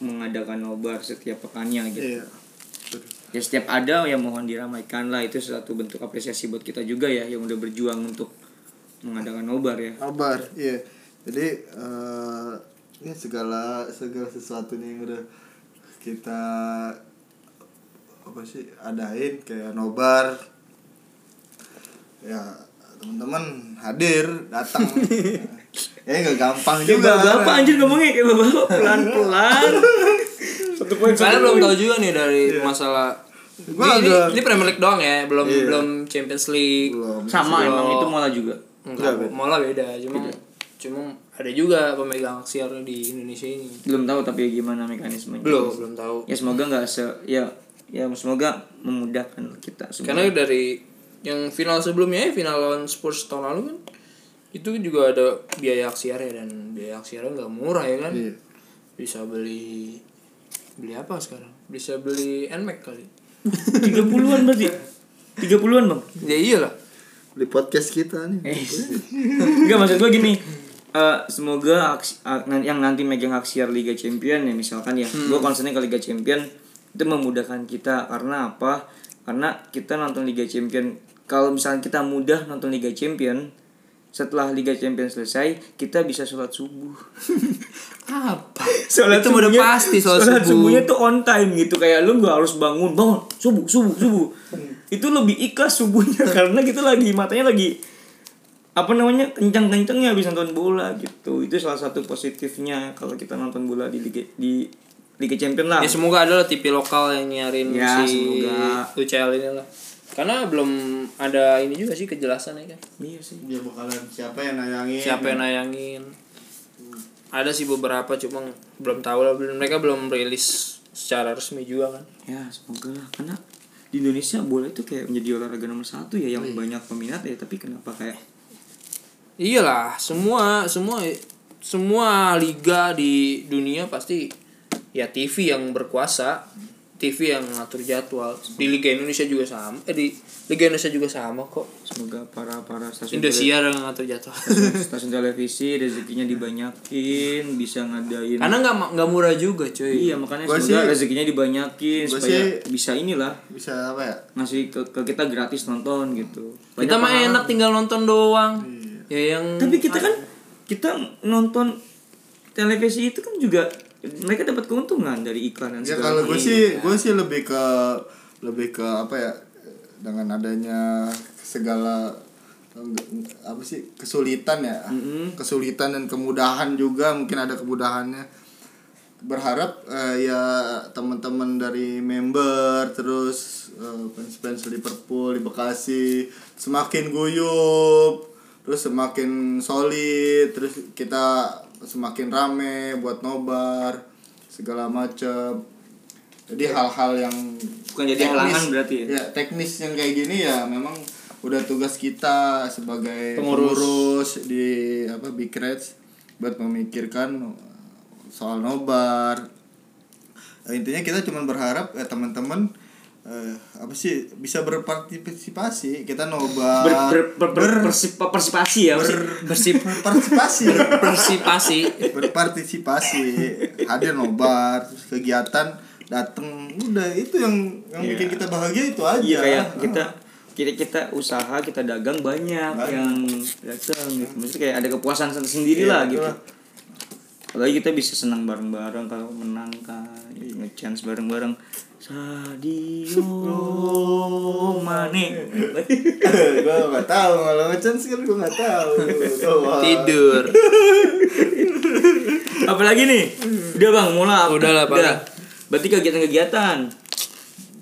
mengadakan nobar setiap pekannya gitu Iya. ya setiap ada ya mohon diramaikan lah itu satu bentuk apresiasi buat kita juga ya yang udah berjuang untuk mengadakan nobar ya Kabar, iya. Jadi eh ya segala segala sesuatunya yang udah kita apa sih adain kayak nobar ya teman-teman hadir datang ya nggak gampang kayak juga bapak anjir ngomongnya kayak bapak pelan pelan satu poin Kalian belum tahu juga nih dari masalah Gua ini, agak- ini Premier League doang ya, belum Iya. belum Champions League. belum sama emang itu malah juga Enggak, Enggak, beda. beda. Cuma ada juga pemegang hak siar di Indonesia ini. belum tahu tapi gimana mekanismenya Belum, belum tahu. ya semoga nggak se ya ya semoga memudahkan kita semua Karena dari yang final sebelumnya ya, final lawan Spurs tahun lalu kan itu juga ada biaya hak siarnya dan biaya hak siarnya nggak murah ya kan. Iya. Bisa beli beli apa sekarang? Bisa beli NMAX kali. tiga puluhan berarti tiga puluhan bang Ya iyalah. di podcast kita nih Eh, Enggak maksud gue gini eh, semoga aksi- nan- yang nanti megang hak siar Liga Champion ya misalkan ya. Gue concernnya ke Liga Champion itu memudahkan kita. Karena apa? Karena kita nonton Liga Champion kalau misalkan kita mudah nonton Liga Champion setelah Liga Champion selesai kita bisa sholat subuh. Apa? sholat itu udah subuhnya- pasti sholat, subuh. subuhnya tuh on time gitu. Kayak lu gak harus bangun bangun subuh subuh subuh. Itu lebih ikhlas subuhnya karena kita lagi matanya lagi apa namanya kencang kencangnya habis nonton bola gitu. Itu salah satu positifnya kalau kita nonton bola di liga di liga champion lah. Ya semoga ada lah TV lokal yang nyarin Ya, si semoga. UCL ini lah. Karena belum ada ini juga sih kejelasan ya kan. iya sih. Dia bakalan siapa yang nayangin? Siapa yang nayangin? Ada sih beberapa cuma belum tahu lah. Belum mereka belum rilis secara resmi juga kan? Ya semoga lah. Karena di Indonesia bola itu kayak menjadi olahraga nomor satu ya yang banyak peminat ya. Tapi kenapa kayak iyalah semua semua semua liga di dunia pasti ya TV yang berkuasa TV yang ngatur jadwal. Di Liga Indonesia juga sama eh di Liga Indonesia juga sama kok. Semoga para para stasiun Indosiar yang ngatur jadwal. Tele- stasiun televisi rezekinya dibanyakin bisa ngadain karena nggak nggak murah juga cuy. Iya makanya Gua semoga sih- rezekinya dibanyakin supaya sih- bisa inilah. bisa apa ya? Ngasih ke, ke kita gratis nonton gitu. Kita mah Banyak enak tinggal nonton doang ya yang tapi kita kan kita nonton televisi itu kan juga mereka dapat keuntungan dari iklan dan ya kalau gue sih gue sih lebih ke lebih ke apa ya dengan adanya segala apa sih kesulitan ya. Kesulitan dan kemudahan juga mungkin ada kemudahannya. Berharap eh, ya teman-teman dari member terus eh, fans-fans Liverpool di Bekasi semakin guyup terus semakin solid terus kita semakin rame buat nobar segala macam jadi hal-hal yang Bukan jadi halangan berarti ya? teknis yang kayak gini ya memang udah tugas kita sebagai Pengurus. pengurus di apa Big Reds buat memikirkan soal nobar Eh, intinya kita cuma berharap ya teman-teman eh, apa sih? Bisa berpartisipasi. Kita nobar ber, ber, ber, ber, persip- partisipasi ya ber- bersih berpartisipasi. bersipasi. Berpartisipasi. Hadir nobar terus kegiatan dateng. Udah itu yang yang Iya. bikin kita bahagia itu aja. Iya kayak kita kita kita usaha kita dagang banyak Banyak. yang datang gitu. Maksudnya kayak ada kepuasan sendiri Iya, lah betul gitu. lah. apalagi kita bisa senang bareng-bareng kalau menang kan gitu, nge-chance bareng-bareng Sadio Mane. Gue gak tahu kalau ngechance kan gue gak tahu. Doang. tidur. Apalagi nih? Udah bang mulai Udah lah, Pak. berarti kegiatan-kegiatan.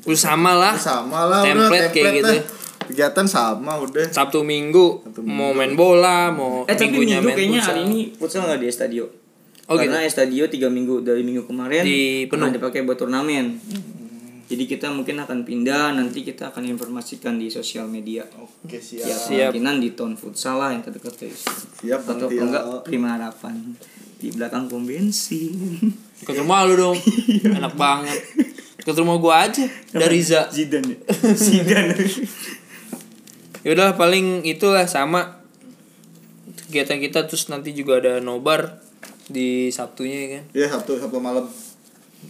Udah sama lah. Sama lah udah Template kayak template gitu. kegiatan sama udah. Sabtu Minggu mau main bola mau eh tapi minggunya minggu main kayaknya hari ini futsal nggak di Estadio? Oh, karena Estadio tiga minggu dari minggu kemarin Di penuh. dipakai buat turnamen jadi kita mungkin akan pindah nanti kita akan informasikan di sosial media. Oke siap ya Siap. kemungkinan di tahun futsal lah yang terdekat guys Siap, atau nanti kalau ya. enggak prima harapan. Di belakang pom bensin. Ke rumah lu dong. Enak banget. Ke rumah gua aja. Dari Riza Zidane ya? Zidane Yaudah paling itulah sama. Kegiatan kita terus nanti juga ada nobar di Sabtunya ya kan? Ya sabtu sabtu malam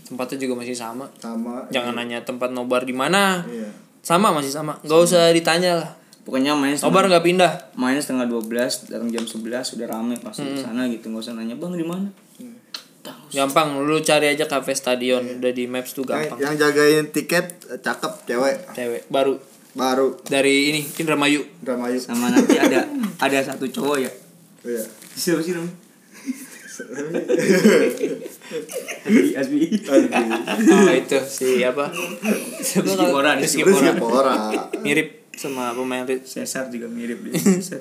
tempatnya juga masih sama. Sama jangan nanya tempat nobar di mana. Iya. Sama masih sama. Nggak usah ditanya lah. Pokoknya main nobar nggak pindah. main setengah 12 datang jam 11 udah rame pasti di sana gitu. Nggak usah nanya bang di mana? Gampang lu cari aja cafe stadion. Udah di maps tuh yang, gampang yang jagain tiket eh, cakep cewek. Cewek baru. Baru. Dari ini Indramayu. Indramayu. Sama nanti ada ada satu cowok ya. Iya. Siapa sih namanya Asbi. Asbi. Oh itu si apa mirip sama pemain Cesar juga mirip dia.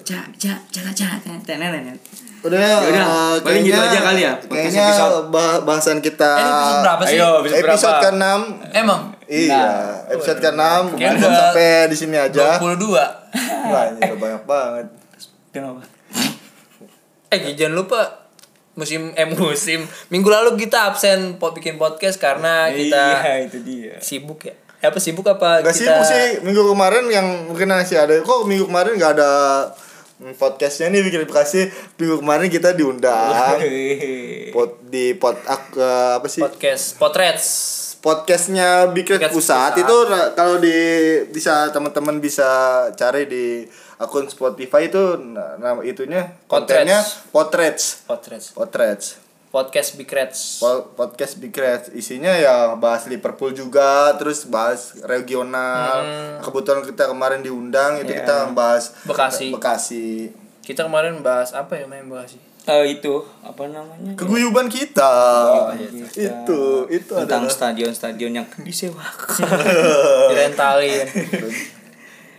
Cak cak cak cak tenenet udah Yaudah, eh, paling gitu aja kali ya, kayaknya bah- bahasan kita Eh, episode berapa sih? Ayo, episode episode berapa? ke-6 emang? Iya, episode ke-6 Kayaknya Cukup udah sampai di sini aja. 22 Wah, ini udah banyak banget. kenapa? Eh jangan lupa musim eh musim minggu lalu kita absen po bikin podcast karena kita iya itu dia sibuk ya. Eh, apa sibuk apa Gak kita sibuk sih minggu kemarin yang mungkin masih ada. Kok minggu kemarin gak ada mm, podcastnya nih bikin Bekasi minggu kemarin kita diundang pot di pot ak- eh, apa sih podcast Potrets. podcastnya Podcast Pusat, Pusat. itu kalau di bisa teman-teman bisa cari di akun Spotify itu na- nama itunya kontennya Potrets Potrets. Potrets Podcast Big Reds. Po- podcast Big Red isinya ya bahas Liverpool juga terus bahas regional kebetulan kita kemarin diundang itu Ya. kita bahas Bekasi. Bekasi Kita kemarin bahas apa ya main Bekasi? Eh, itu apa namanya keguyuban kita kita. itu itu tentang adalah stadion-stadion yang disewakan Direntalin.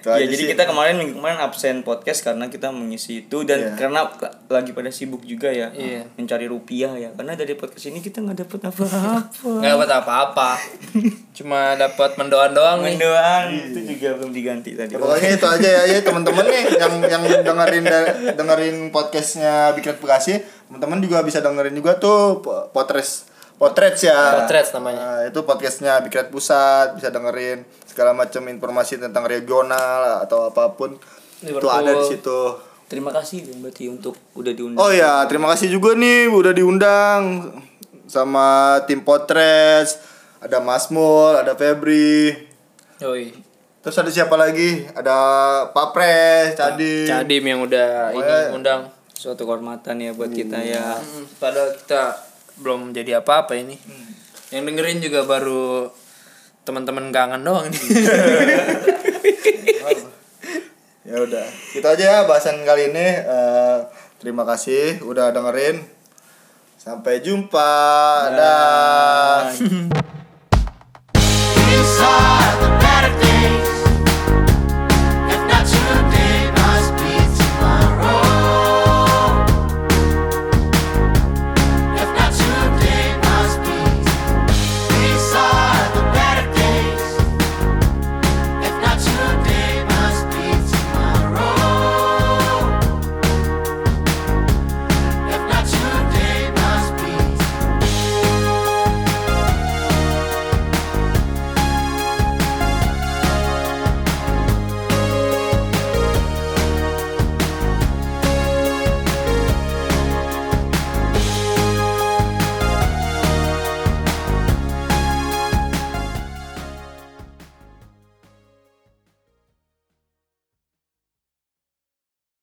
Itu ya jadi sih. kita kemarin minggu kemarin absen podcast karena kita mengisi itu dan Iya. karena lagi pada sibuk juga ya Iya. mencari rupiah ya. Karena dari podcast ini kita nggak dapat apa-apa. Nggak dapat apa-apa. Cuma dapat mendoan doang nih. Mendoan. Itu juga belum diganti tadi. Ya, pokoknya itu aja ya, ya teman-teman nih yang yang dengerin dengerin podcastnya Bikin Bekasi, teman-teman juga bisa dengerin juga tuh po- potres Potrets ya. Potrets namanya. Nah, itu podcastnya Bikret Pusat bisa dengerin segala macam informasi tentang regional atau apa pun itu Liverpool. ada di situ. terima kasih berarti untuk udah diundang Oh ya, terima kasih juga nih udah diundang sama tim Potrets, ada Mas Mul, ada Febri. Yoi. Terus ada siapa lagi? Ada Pak Pres, Cadim. Cadim yang udah ini Pokoknya- undang suatu kehormatan ya buat kita ya Hmm, padahal kita belum jadi apa-apa ini. Hmm. yang dengerin juga baru teman-teman kangen doang nih ya udah kita aja ya bahasan kali ini. Uh, terima kasih udah dengerin. Sampai jumpa. Dan